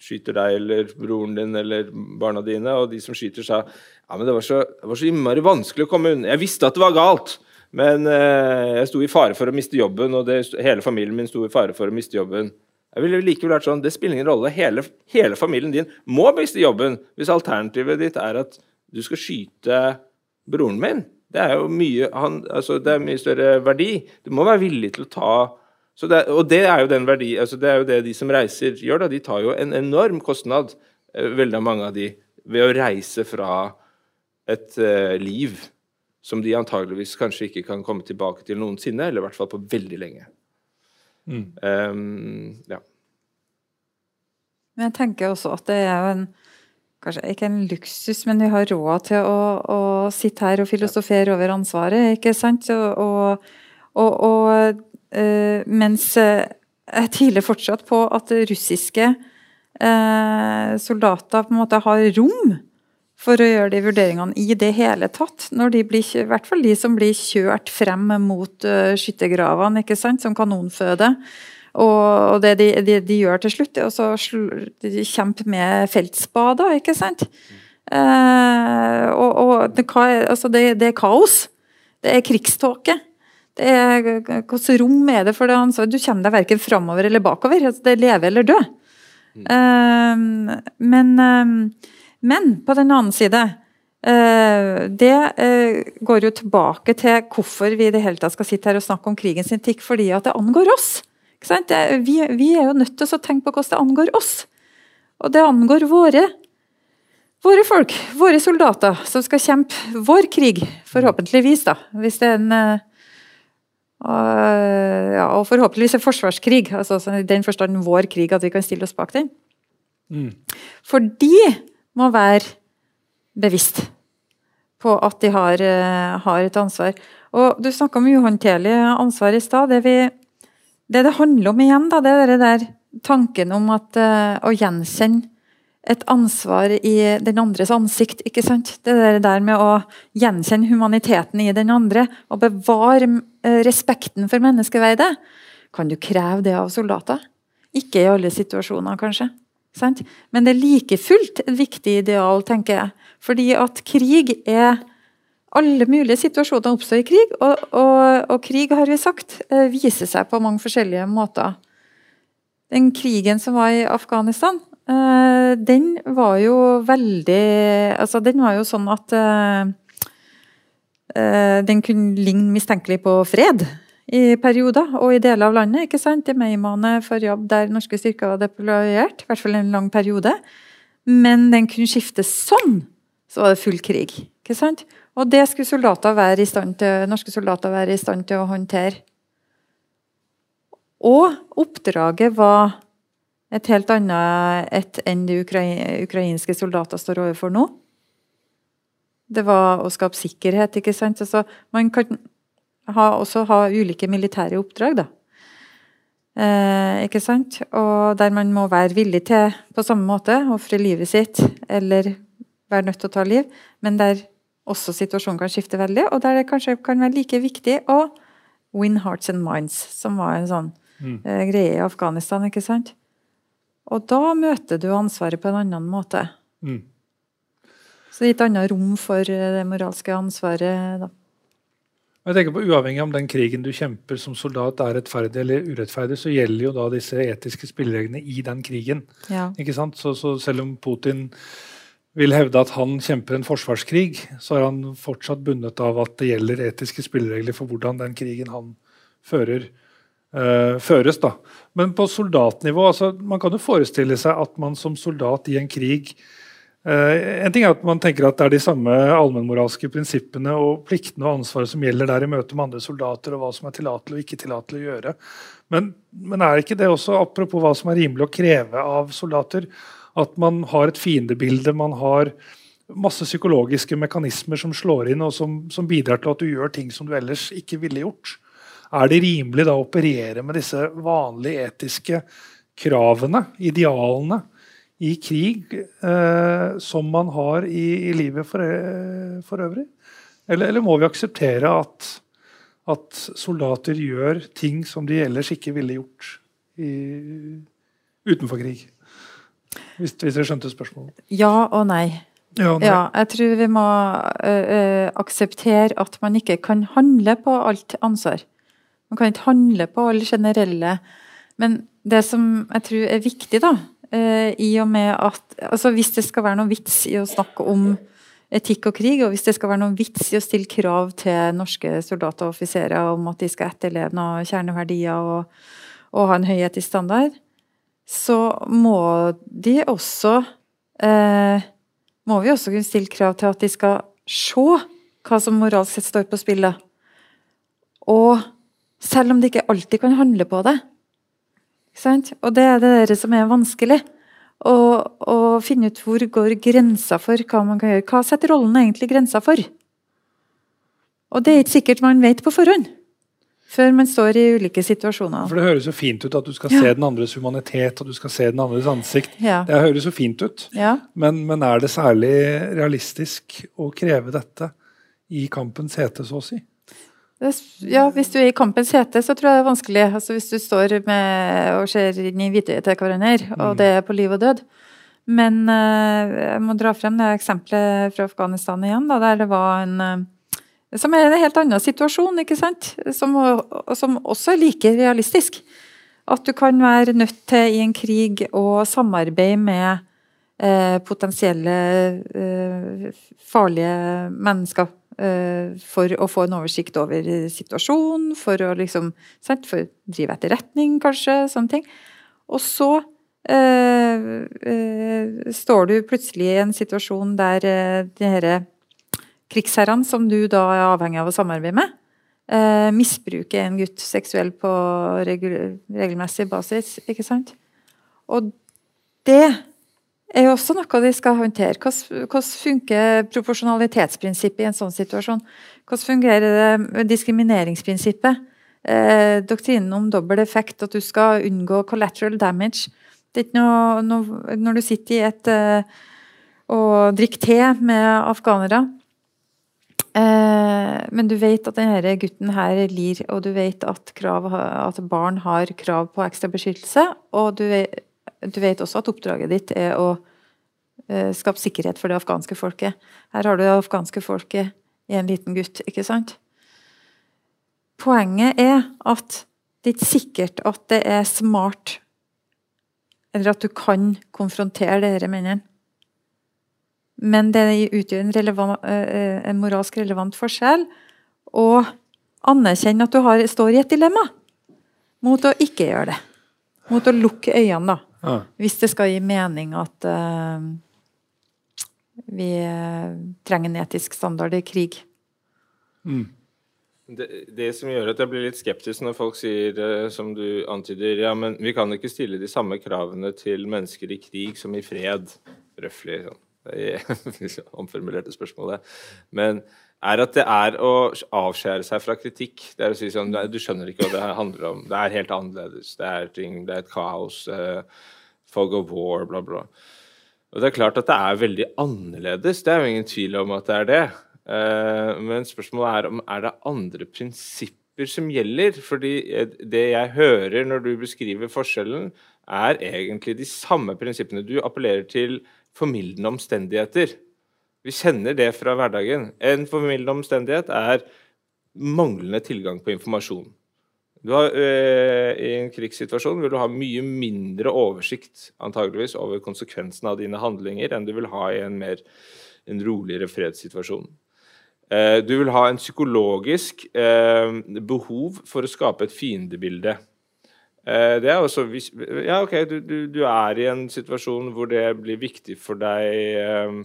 skyter deg eller broren din eller barna dine, og de som skyter, sa ja, men det var, så, det var så innmari vanskelig å komme unna. Jeg visste at det var galt, men eh, jeg sto i fare for å miste jobben, og det, hele familien min sto i fare for å miste jobben. Jeg ville likevel vært sånn, Det spiller ingen rolle. Hele, hele, familien din må miste jobben hvis alternativet ditt er at du skal skyte broren min. Det er jo mye, han, altså, det er mye større verdi. Du må være villig til å ta det, Og det er jo den verdi, altså, det er jo det de som reiser, gjør. da, De tar jo en enorm kostnad, eh, veldig mange av de, ved å reise fra et uh, liv som de antageligvis kanskje ikke kan komme tilbake til noensinne, eller i hvert fall på veldig lenge. Mm. Um, ja. Men jeg tenker også at det er jo en Kanskje ikke en luksus, men vi har råd til å, å sitte her og filosofere over ansvaret, ikke sant? Og, og, og uh, mens jeg tviler fortsatt på at russiske uh, soldater på en måte har rom for å gjøre de vurderingene i det hele tatt. Når de blir, I hvert fall de som blir kjørt frem mot uh, skyttergravene ikke sant, som kanonføde. Og, det de, de, de, gjør til slutt, er å kjempe med feltspader, ikke sant. Eh, og, og det, altså det, det, er kaos. Det er krigståke. Det er, Hvilket rom er det for det ansvaret? Du kommer deg verken framover eller bakover. Altså det er leve eller dø. Mm. Eh, men uh, men på den annen side eh, det eh, går jo tilbake til hvorfor vi i det hele tatt skal sitte her og snakke om krigens etikk, fordi at det angår oss. Vi, vi, er jo nødt til å tenke på hvordan det angår oss. Og det angår våre, våre folk, våre soldater, som skal kjempe vår krig, forhåpentligvis, da. Hvis det er en uh, ja, Og forhåpentligvis en forsvarskrig, altså i den forstand vår krig, at vi kan stille oss bak den. Mm. Fordi må være bevisst på at de har, eh, har, et ansvar. Og Du snakka om uhåndterlig ansvar i stad. Det, det, det handler om igjen, da, det er der tanken om at uh, å gjenkjenne et ansvar i den andres ansikt. ikke sant? Det der med å gjenkjenne humaniteten i den andre og bevare uh, respekten for menneskeverdet. Kan du kreve det av soldater? Ikke i alle situasjoner, kanskje. Sant? Men det er like fullt et viktig ideal, tenker jeg. Fordi at krig er alle mulige situasjoner oppstår i krig, og, og, og, krig, har vi sagt, eh, viser seg på mange forskjellige måter. Den krigen som var i Afghanistan, eh, den var jo veldig Altså, den var jo sånn at eh, den kunne ligne mistenkelig på fred i perioder og i deler av landet. ikke sant? I Meimane, jobb der norske styrker var deployert. I hvert fall en lang periode. Men den kunne skifte sånn, så var det full krig. ikke sant? Og det skulle soldater være i stand til, norske soldater være i stand til å håndtere. Og oppdraget var et helt annet et enn de ukrainske soldater står overfor nå. Det var å skape sikkerhet. ikke sant? Altså, man kan ha, også ha ulike militære oppdrag. da. Eh, ikke sant? Og der man må være villig til på samme måte ofre livet sitt eller være nødt til å ta liv, men der også situasjonen kan skifte veldig, og der det kanskje kan være like viktig å win hearts and minds, som var en sånn mm. uh, greie i Afghanistan. ikke sant? Og da møter du ansvaret på en annen måte. Mm. Så det er et annet rom for eh, det moralske ansvaret. da. Jeg tenker på Uavhengig om den krigen du kjemper som soldat er rettferdig eller urettferdig, så gjelder jo da disse etiske spillereglene i den krigen. Ja. Ikke sant? Så, så selv om Putin vil hevde at han kjemper en forsvarskrig, så er han fortsatt bundet av at det gjelder etiske spilleregler for hvordan den krigen han fører, øh, føres. Da. Men på soldatnivå altså, Man kan jo forestille seg at man som soldat i en krig En ting er at man tenker at det er de samme allmennmoralske prinsippene og pliktene og ansvaret som gjelder der i møte med andre soldater, og hva som er tillatelig og ikke tillatelig å gjøre. Men, men er ikke det også, apropos hva som er rimelig å kreve av soldater, at man har et fiendebilde, man har masse psykologiske mekanismer som slår inn, og som, som, bidrar til at du gjør ting som du ellers ikke ville gjort. Er det rimelig da å operere med disse vanlige etiske kravene, idealene, i krig eh, som man har i, i livet for, eh, for øvrig? Eller, eller, må vi akseptere at, at, soldater gjør ting som de ellers ikke ville gjort i, utenfor krig? Hvis, hvis jeg skjønte spørsmålet? Ja og nei. Ja, ja jeg tror vi må uh, akseptere at man ikke kan handle på alt ansvar. Man kan ikke handle på alle generelle Men det som jeg tror er viktig, da, i og med at altså Hvis det skal være noen vits i å snakke om etikk og krig, og hvis det skal være noen vits i å stille krav til norske soldater og offiserer om at de skal etterleve noen kjerneverdier og, og ha en høy etisk standard, så må de også eh, Må vi også kunne stille krav til at de skal se hva som moralsk sett står på spillet. Og selv om de ikke alltid kan handle på det. Og det er det som er vanskelig. Å, å finne ut hvor går grensa for hva man kan gjøre. Hva setter rollen egentlig grensa for? Og det er ikke sikkert man vet på forhånd. Før man står i ulike situasjoner. For Det høres jo fint ut at du skal ja. se den andres humanitet og du skal se den andres ansikt. Ja. Det høres jo fint ut. Ja. Men, men, er det særlig realistisk å kreve dette i kampens hete, så å si? Ja, Hvis du er i kampens hete, så tror jeg det er vanskelig. Altså Hvis du står med og ser inn i hvitøyet til hverandre, og mm. det er på liv og død. Men uh, jeg må dra frem det eksempelet fra Afghanistan igjen, da, der det var en uh, som er en helt annen situasjon, ikke sant? Som, som også er like realistisk. At du kan være nødt til i en krig å samarbeide med eh, potensielle eh, farlige mennesker. Eh, for å få en oversikt over situasjonen, for å liksom sant? For å drive etterretning, kanskje. Sånne ting. Og så eh, eh, står du plutselig i en situasjon der eh, de disse krigsherrene, som du da er avhengig av å samarbeide med, eh, misbruker en gutt seksuelt på regel regelmessig basis. ikke sant? Og det er jo også noe de skal håndtere. Hvordan, hvordan funker proporsjonalitetsprinsippet i en sånn situasjon? Hvordan fungerer det diskrimineringsprinsippet? Eh, doktrinen om dobbel effekt, at du skal unngå collateral damage. Det er ikke noe, noe Når du sitter i et eh, og drikker te med afghanere eh, Men du vet at denne gutten her lir, og du vet at, krav, at barn har krav på ekstra beskyttelse. Og du vet, du vet også at oppdraget ditt er å eh, skape sikkerhet for det afghanske folket. Her har du det afghanske folket i en liten gutt, ikke sant? Poenget er at det er ikke sikkert at det er smart, eller at du kan konfrontere disse mennene. Men det utgjør en, relevant, eh, en moralsk relevant forskjell å anerkjenne at du har, står i et dilemma mot å ikke gjøre det. Mot å lukke øynene, da. Ja. Hvis det skal gi mening at uh, vi uh, trenger en etisk standard i krig. Mm. Det, det, som gjør at jeg blir litt skeptisk når folk sier, uh, som du antyder, ja, men vi kan ikke stille de samme kravene til mennesker i krig som i fred. Røftlig. Sånn. Det omformulerte spørsmålet. Men er at det er å avskjære seg fra kritikk. Det er å si sånn Du skjønner ikke hva det handler om. Det er helt annerledes. Det er, ting, det er et kaos. Uh, fog of war, bla, bla. Og det er klart at det er veldig annerledes. Det er jo ingen tvil om at det er det. Uh, men spørsmålet er om er det andre prinsipper som gjelder. Fordi det jeg hører når du beskriver forskjellen, er egentlig de samme prinsippene. Du appellerer til formildende omstendigheter. Vi kjenner det fra hverdagen. En formildende omstendighet er manglende tilgang på informasjon. Har, øh, I en krigssituasjon vil du ha mye mindre oversikt antageligvis over konsekvensene av dine handlinger enn du vil ha i en, mer, en roligere fredssituasjon. Uh, du vil ha en psykologisk uh, behov for å skape et fiendebilde. Uh, det er også, ja, ok, du, du, du, er i en situasjon hvor det blir viktig for deg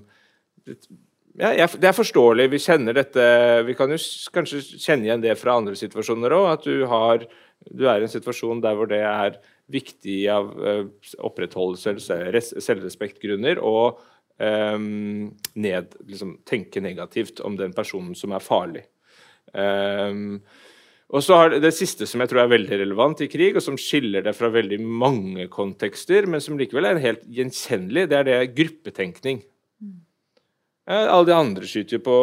ja, jeg, Det er forståelig. Vi kjenner dette Vi kan jo kanskje kjenne igjen det fra andre situasjoner òg. At du, har, du er i en situasjon der hvor det er viktig av uh, opprettholdelse eller selvrespektgrunner å um, ned, liksom, tenke negativt om den personen som er farlig. Um, og så har Det siste som jeg tror er veldig relevant i krig, og som skiller det fra veldig mange kontekster, men som likevel er helt gjenkjennelig, det er det gruppetenkning. Eh, alle de andre skyter jo på,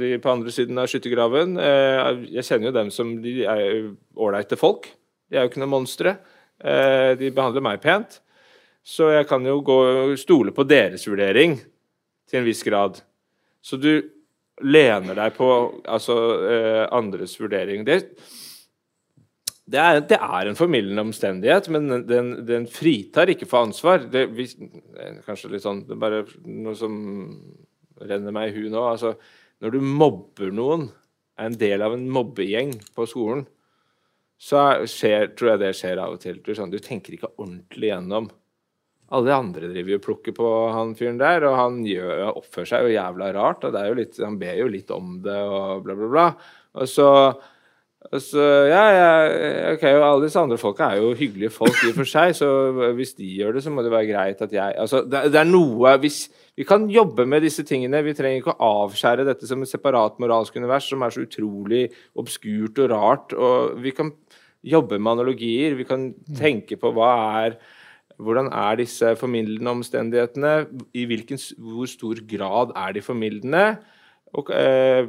de, på andre siden av skyttergraven. Eh, jeg kjenner jo dem som de er ålreite folk. De er jo ikke noen monstre. Eh, de behandler meg pent. Så jeg kan jo gå stole på deres vurdering til en viss grad. Så du lener deg på altså, andres vurdering. Det, det, er, det er, en formildende omstendighet, men den, den, fritar ikke for ansvar. Det, vi, kanskje litt sånn Det er bare noe som renner meg i hu nå. Altså, når du mobber noen, er en del av en mobbegjeng på skolen, så skjer, tror jeg det skjer av og til. Du, sånn, du tenker ikke ordentlig gjennom. Alle de andre driver jo og plukker på han fyren der, og han gjør, oppfører seg jo jævla rart. og litt, Han ber jo litt om det og bla, bla, bla. Og så Altså, ja, ja, ok, og Alle disse andre folka er jo hyggelige folk i og for seg, så hvis de gjør det, så må det være greit at jeg altså, det, det, er noe hvis, Vi kan jobbe med disse tingene. Vi trenger ikke å avskjære dette som et separat moralsk univers som er så utrolig obskurt og rart. og Vi kan jobbe med analogier. Vi kan tenke på hva er hvordan er disse formildende omstendighetene? I hvilken, hvor stor grad er de formildende? Og, eh,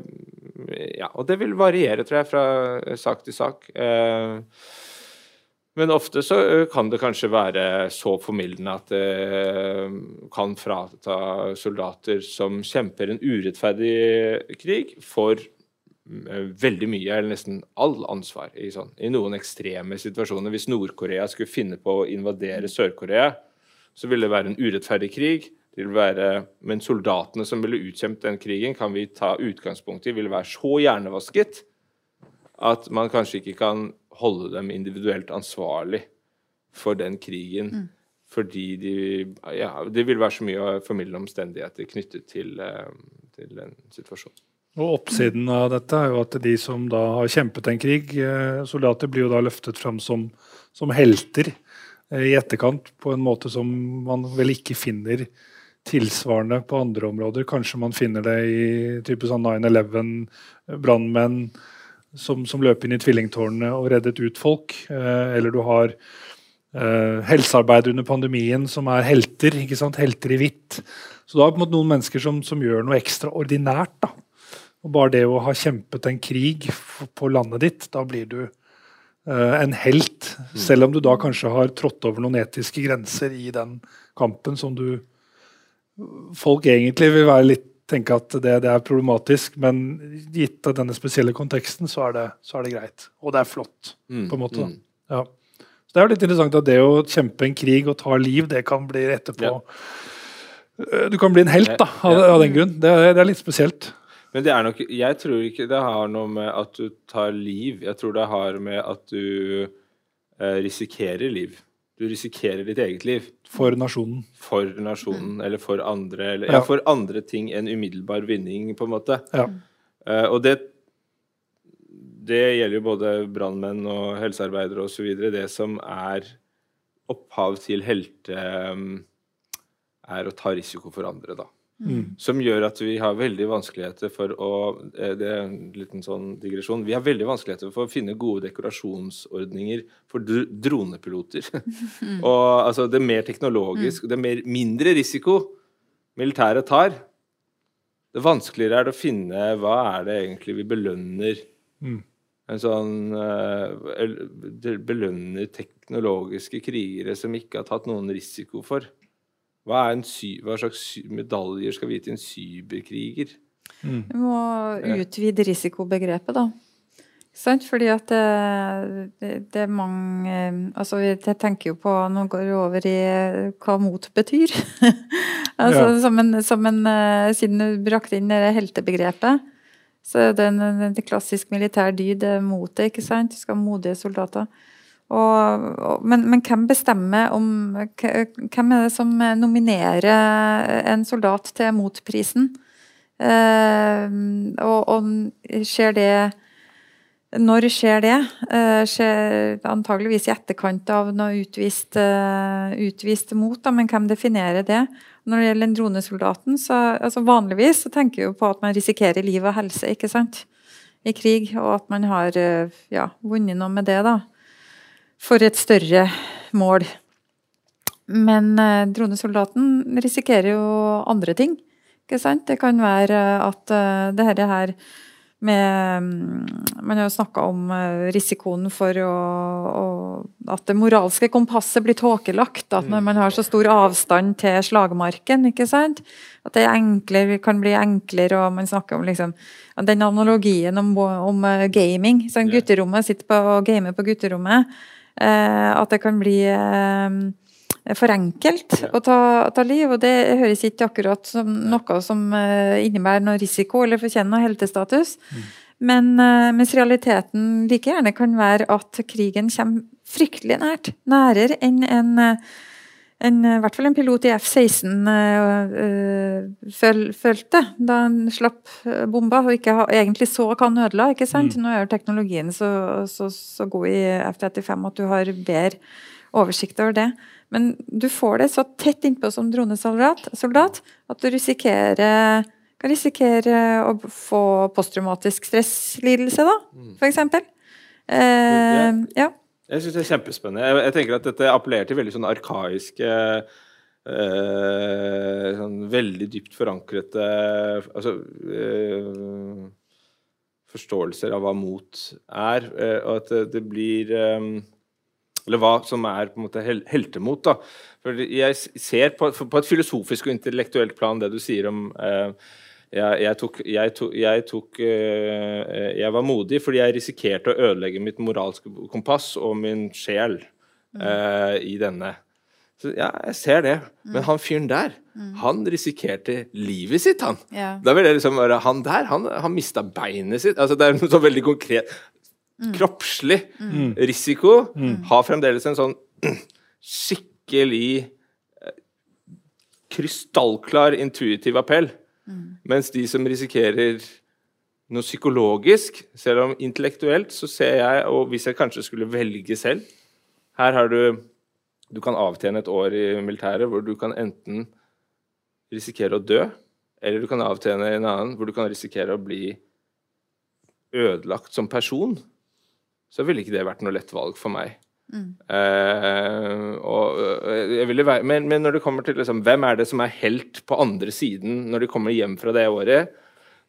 ja, og det vil variere, tror jeg, fra sak til sak. Eh, men ofte så eh, kan det kanskje være så formildende at det eh, kan frata soldater som kjemper en urettferdig krig, for eh, veldig mye, eller nesten all ansvar i, sånn, i noen ekstreme situasjoner. Hvis Nord-Korea skulle finne på å invadere Sør-Korea, så ville det være en urettferdig krig vil være Men soldatene som ville utkjempet den krigen, kan vi ta utgangspunkt i ville være så hjernevasket at man kanskje ikke kan holde dem individuelt ansvarlig for den krigen. Mm. Fordi de, ja, det vil være så mye formildende omstendigheter knyttet til, eh, til den situasjonen. Og Oppsiden av dette er jo at de som da har kjempet en krig, eh, soldater, blir jo da løftet fram som, som helter eh, i etterkant på en måte som man vel ikke finner tilsvarende på andre områder. Kanskje man finner det i type sånn 9-11, brannmenn som, som løp inn i tvillingtårnene og reddet ut folk. Eh, eller du har eh, helsearbeidere under pandemien som er helter. ikke sant? Helter i hvitt. Så du har på en måte noen mennesker som, som gjør noe ekstraordinært. da. Og Bare det å ha kjempet en krig på landet ditt, da blir du eh, en helt. Selv om du da kanskje har trådt over noen etiske grenser i den kampen som du Folk egentlig vil være litt tenke at det, det, er problematisk, men gitt av denne spesielle konteksten, så er det, så er det greit. Og det er flott, mm, på en måte. Mm. Ja. Så Det er jo litt interessant at det å kjempe en krig og ta liv, det kan bli etterpå ja. Du kan bli en helt da, av, av den grunn. Det det er, litt spesielt. Men det er nok, jeg tror ikke det har noe med at du tar liv. Jeg tror det har med at du eh, risikerer liv. Du risikerer ditt eget liv. For nasjonen. For nasjonen, eller for andre. Eller, ja. ja. for andre ting enn umiddelbar vinning, på en måte. Ja. Uh, og det, det gjelder jo både brannmenn og helsearbeidere osv. Det som er opphav til helte, um, er å ta risiko for andre, da. Mm. Som gjør at vi har veldig vanskeligheter for å eh, Det er en liten sånn digresjon. Vi har veldig vanskeligheter for å finne gode dekorasjonsordninger for dronepiloter. Mm. og altså, det mer teknologisk, mm. det mer, mindre risiko militæret tar, det vanskeligere er det å finne hva er det egentlig vi belønner. Mm. En sånn uh, Belønner teknologiske krigere som ikke har tatt noen risiko for. Hva, hva, slags medaljer skal vi gi til en cyberkriger? Mm. Vi må utvide risikobegrepet, da. Sant? Fordi at det, det, det, er mange Altså, jeg tenker jo på Nå går vi over i hva mot betyr. altså, ja. som en, som en, eh, Siden du brakte inn det heltebegrepet, så er det en, en klassisk militær dyd, motet, ikke sant? Du skal ha modige soldater. Og, og, men, men, hvem bestemmer om Hvem er det som nominerer en soldat til motprisen? Eh, og, og, skjer det Når skjer det? Eh, skjer antageligvis i etterkant av noe utvist, uh, utvist mot, da, men hvem definerer det? Når det gjelder den dronesoldaten, så altså vanligvis så tenker vi på at man risikerer liv og helse ikke sant? i krig, og at man har ja, vunnet noe med det. da for et større mål. Men eh, dronesoldaten risikerer jo andre ting. Ikke sant? Det kan være at eh, det her med mm, Man har jo snakka om eh, risikoen for å, å, at det moralske kompasset blir tåkelagt. At når man har så stor avstand til slagmarken, ikke sant? at det enklere, kan bli enklere, og man snakker om liksom, den analogien om, om gaming. Sånn, gutterommet sitter på og gamer på gutterommet. Eh, at det kan bli eh, for enkelt å ta, ta, liv. Og det høres ikke akkurat som noe som eh, innebærer noe risiko eller fortjener noe heltestatus. Mm. Men mens realiteten like gjerne kan være at krigen kommer fryktelig nært. Nærere enn en, en, i hvert fall en pilot i F-16 uh, føl, følte da han slapp bomba og ikke ha, egentlig så hva han ødela. ikke sant? Mm. Nå er jo teknologien så, så, så god i F-35 at du har bedre oversikt over det. Men du får det så tett innpå som dronesoldat at du risikerer, kan risikere å få posttraumatisk stresslidelse, da, mm. f.eks. Eh, ja. Jeg syns det er kjempespennende. Jeg, jeg, tenker at dette appellerer til veldig sånn arkaiske øh, sånn veldig dypt forankrete altså, øh, forståelser av hva mot er. øh, og at det, det blir eller hva som er på en måte heltemot. da. For Jeg ser på, på, et filosofisk og intellektuelt plan det du sier om eh, jeg, jeg, tok, jeg, tok, jeg, tok eh, jeg, var modig fordi jeg risikerte å ødelegge mitt moralske kompass og min sjel mm. eh, i denne. Så ja, jeg ser det. Mm. Men han fyren der, mm. han risikerte livet sitt, han. Ja. Da vil jeg liksom være Han der, han, han mista beinet sitt. Altså, det er noe så veldig konkret. Mm. Kroppslig mm. risiko mm. har fremdeles en sånn skikkelig eh, krystallklar intuitiv appell. Mens de som risikerer noe psykologisk, selv om intellektuelt, så ser jeg, og hvis jeg kanskje skulle velge selv Her har du Du kan avtjene et år i militæret hvor du kan enten risikere å dø, eller du kan avtjene en annen hvor du kan risikere å bli ødelagt som person, så ville ikke det vært noe lett valg for meg. Mm. Uh, og, være, men, men, når det kommer til liksom, hvem er det som er helt på andre siden når de kommer hjem fra det året,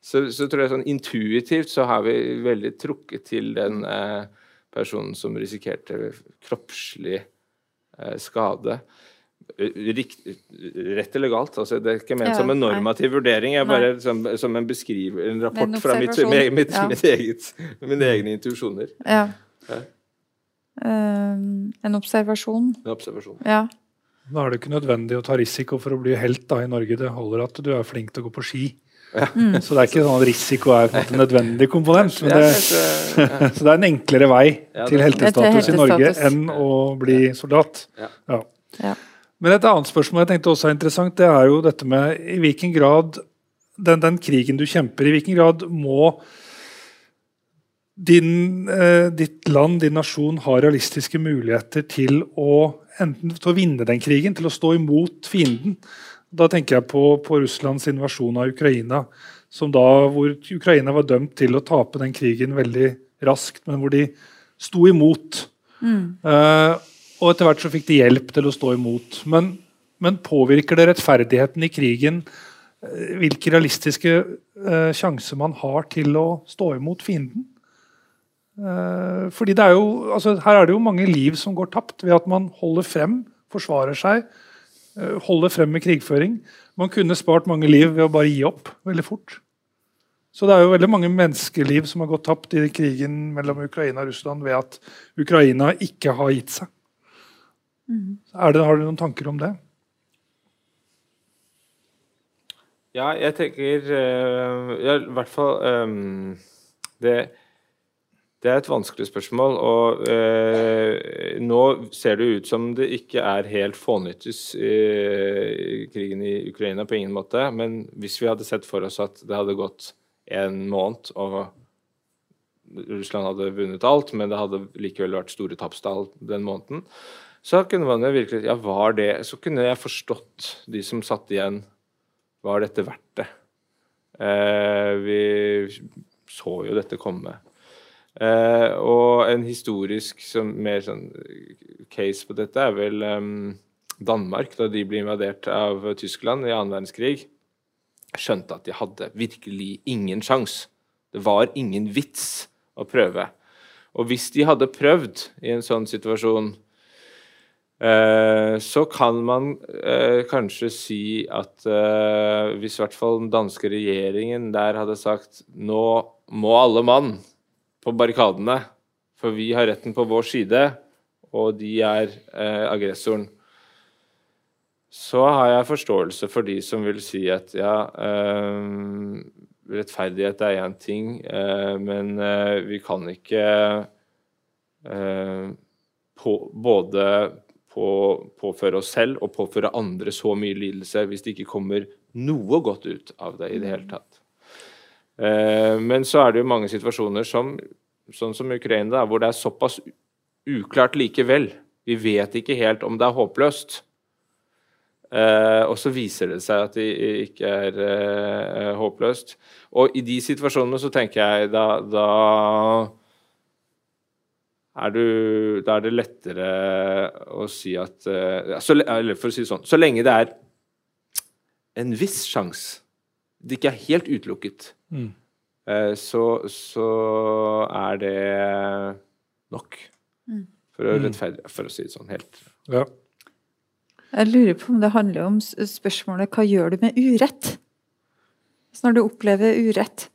så, så tror jeg sånn intuitivt så har vi veldig trukket til den uh, personen som risikerte kroppslig uh, skade. Rikt, rett eller galt. Altså, det er ikke ment ja, som en normativ nei. vurdering, jeg bare som, som, en beskriver, en rapport fra mitt, mitt, mitt, ja. mitt eget, mine egne intuisjoner. Ja. Uh, en observasjon. En observasjon. Ja. Da er det ikke nødvendig å ta risiko for å bli helt da, i Norge. Det holder at du er flink til å gå på ski. Ja. Mm. Så det er ikke sånn at risiko er en nødvendig komponent. Men det, så det er en enklere vei til heltestatus i Norge enn å bli soldat. Ja. Men et annet spørsmål jeg tenkte også er interessant, det er jo dette med i hvilken grad den, den krigen du kjemper, i hvilken grad må din, eh, ditt land, din nasjon, har realistiske muligheter til å enten til å vinne den krigen, til å stå imot fienden. Da tenker jeg på, på Russlands invasjon av Ukraina, da, hvor Ukraina var dømt til å tape den krigen veldig raskt, men hvor de sto imot. Mm. Uh, og etter hvert så fikk de hjelp til å stå imot. Men, men påvirker det rettferdigheten i krigen uh, hvilke realistiske uh, sjanser man har til å stå imot fienden? Uh, fordi det er jo, altså, Her er det jo mange liv som går tapt ved at man holder frem, forsvarer seg, uh, holder frem med krigføring. Man kunne spart mange liv ved å bare gi opp veldig fort. Så det er jo veldig mange menneskeliv som har gått tapt i krigen mellom Ukraina og Russland ved at Ukraina ikke har gitt seg. Mm. Det, har du noen tanker om det? Ja, jeg tenker uh, ja, I hvert fall um, det det er et vanskelig spørsmål. og eh, Nå ser det ut som det ikke er helt fånyttes i, i krigen i Ukraina på ingen måte. Men hvis vi hadde sett for oss at det hadde gått en måned, og Russland hadde vunnet alt, men det hadde likevel vært store tapstall den måneden, så kunne man jo virkelig Ja, var det Så kunne jeg forstått de som satt igjen. Var dette verdt det? Eh, vi så jo dette komme. Uh, og en historisk som, mer sånn case på dette er vel um, Danmark, da de ble invadert av Tyskland i annen verdenskrig. Skjønte at de hadde virkelig ingen sjanse. Det var ingen vits å prøve. Og hvis de hadde prøvd i en sånn situasjon, uh, så kan man uh, kanskje si at hvis i hvert fall den danske regjeringen der hadde sagt nå må alle mann på barrikadene. For vi har retten på vår side, og de er eh, aggressoren. Så har jeg forståelse for de som vil si at ja, eh, rettferdighet er én ting, eh, men eh, vi kan ikke eh, på, både på, påføre oss selv og påføre andre så mye lidelse hvis det ikke kommer noe godt ut av det i det hele tatt. Eh, men så er det jo mange situasjoner som, sånn som Ukraina, hvor det er såpass uklart likevel. Vi vet ikke helt om det er håpløst. Eh, og så viser det seg at det ikke er eh, håpløst. Og i de situasjonene så tenker jeg da, da er, du, da er det lettere å si at så, Eller for å si det sånn Så lenge det er en viss sjanse, det ikke er helt utelukket, Mm. Eh, så, så, er det nok mm. for å mm. rettferdige, for å si det sånn helt. Ja. Jeg lurer på om det handler om spørsmålet hva gjør du med urett? Så når du opplever urett,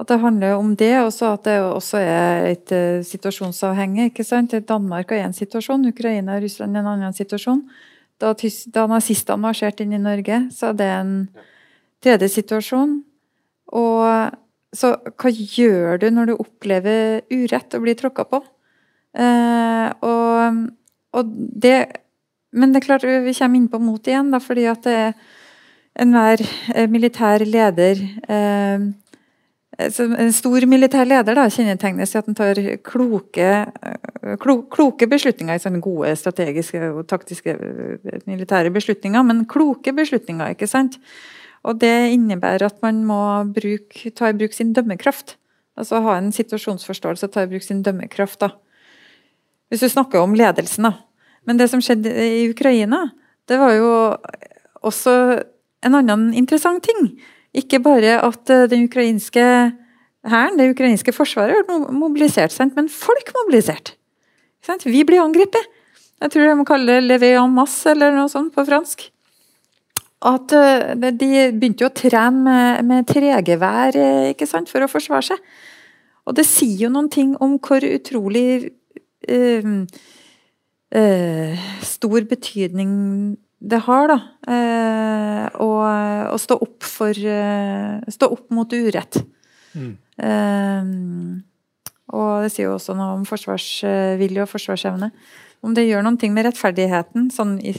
at det handler om det, og at det også er et uh, situasjonsavhengig. ikke sant? Danmark er én situasjon, Ukraina og Russland er en annen situasjon. Da, da nazistene marsjerte inn i Norge, så er det en tredje situasjon. Og så hva gjør du når du opplever urett og blir tråkka på? Eh, og, og, det Men det er klart, vi kommer inn på mot igjen, da, fordi at det er enhver eh, militær leder eh, en stor militær leder da, kjennetegnes ved at han tar kloke, klo, kloke beslutninger Ikke sånne gode strategiske og taktiske militære beslutninger, men kloke beslutninger. ikke sant? Og Det innebærer at man må bruke, ta i bruk sin dømmekraft. Altså ha en situasjonsforståelse og ta i bruk sin dømmekraft. da. Hvis du snakker om ledelsen, da. Men det som skjedde i Ukraina, det var jo også en annen interessant ting. Ikke bare at eh, den ukrainske hæren, det ukrainske forsvaret, ble mobilisert, men folk mobiliserte. Vi blir angrepet. Jeg tror de må kalle det 'levé en masse' eller noe sånt på fransk. At eh, de begynte å trene med, med tregevær eh, ikke sant, for å forsvare seg. Og det sier jo noen ting om hvor utrolig uh, uh, stor betydning det har, da. Eh, å, å, stå opp for Stå opp mot urett. Mm. Og det sier jo også noe om forsvarsvilje og forsvarsevne. Om det gjør noen ting med rettferdigheten, sånn i,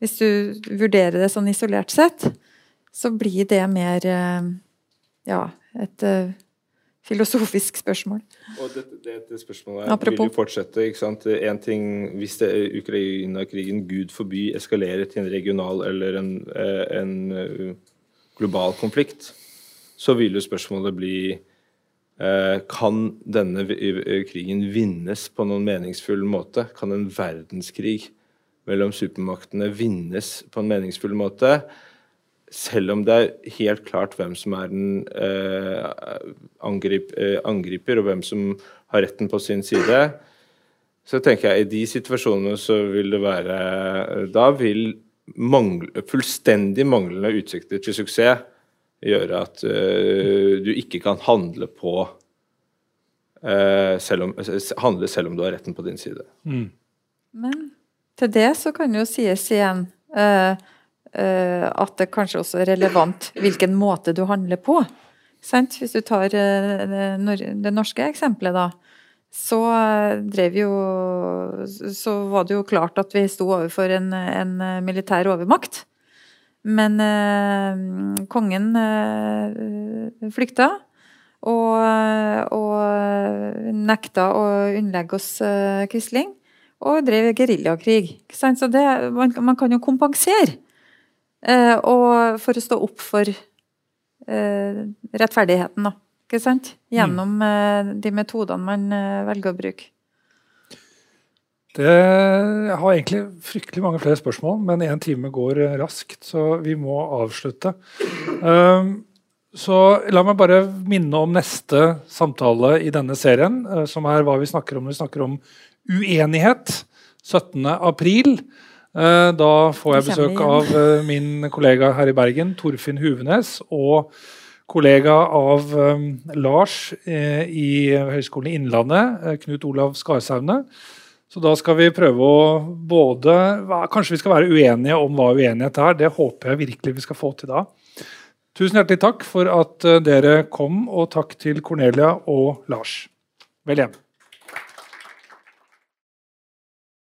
hvis du vurderer det sånn isolert sett, så blir det mer eh, ja, et eh, filosofisk spørsmål. Og dette, dette spørsmålet Apropos. vil jo fortsette. ikke sant? En ting, Hvis det Ukraina-krigen, gud forby, eskalerer til en regional eller en, eh, en global konflikt, så vil jo spørsmålet bli Kan denne krigen vinnes på noen meningsfull måte? Kan en verdenskrig mellom supermaktene vinnes på en meningsfull måte? selv om det er helt klart hvem som er den eh, angrip, eh, angriper, og hvem som har retten på sin side, så tenker jeg i de situasjonene så vil det være Da vil mangle, fullstendig manglende utsikter til suksess gjøre at eh, du ikke kan handle på eh, selv om, handle selv om du har retten på din side. Mm. Men til det så kan jo sies igjen uh, uh, at det kanskje også er relevant hvilken måte du handler på. Hvis du tar uh, det norske eksempelet, da, så drev jo Så var det jo klart at vi sto overfor en, en militær overmakt. Men kongen flykta. Og, og, nekta å underlegge oss Quisling. Og drev geriljakrig. Så det, man, man kan jo kompensere. Eh, og for å stå opp for eh, rettferdigheten, da. Ikke sant? Gjennom mm. eh, de metodene man velger å bruke. Det, jeg har egentlig fryktelig mange flere spørsmål, men én time går raskt, så vi må avslutte. Um, så La meg bare minne om neste samtale i denne serien, som er hva vi snakker om. når Vi snakker om uenighet. 17. april. Eh, da får jeg besøk av eh, min kollega her i Bergen, Torfinn Huvenes, og kollega av um, Lars eh, i Høgskolen i Innlandet, Knut Olav Skarsaune. Så da skal vi prøve å både Kanskje vi skal være uenige om hva uenighet er. Det håper jeg virkelig vi skal få til da. Tusen hjertelig takk for at dere kom, og takk til Cornelia og Lars. Vel hjem.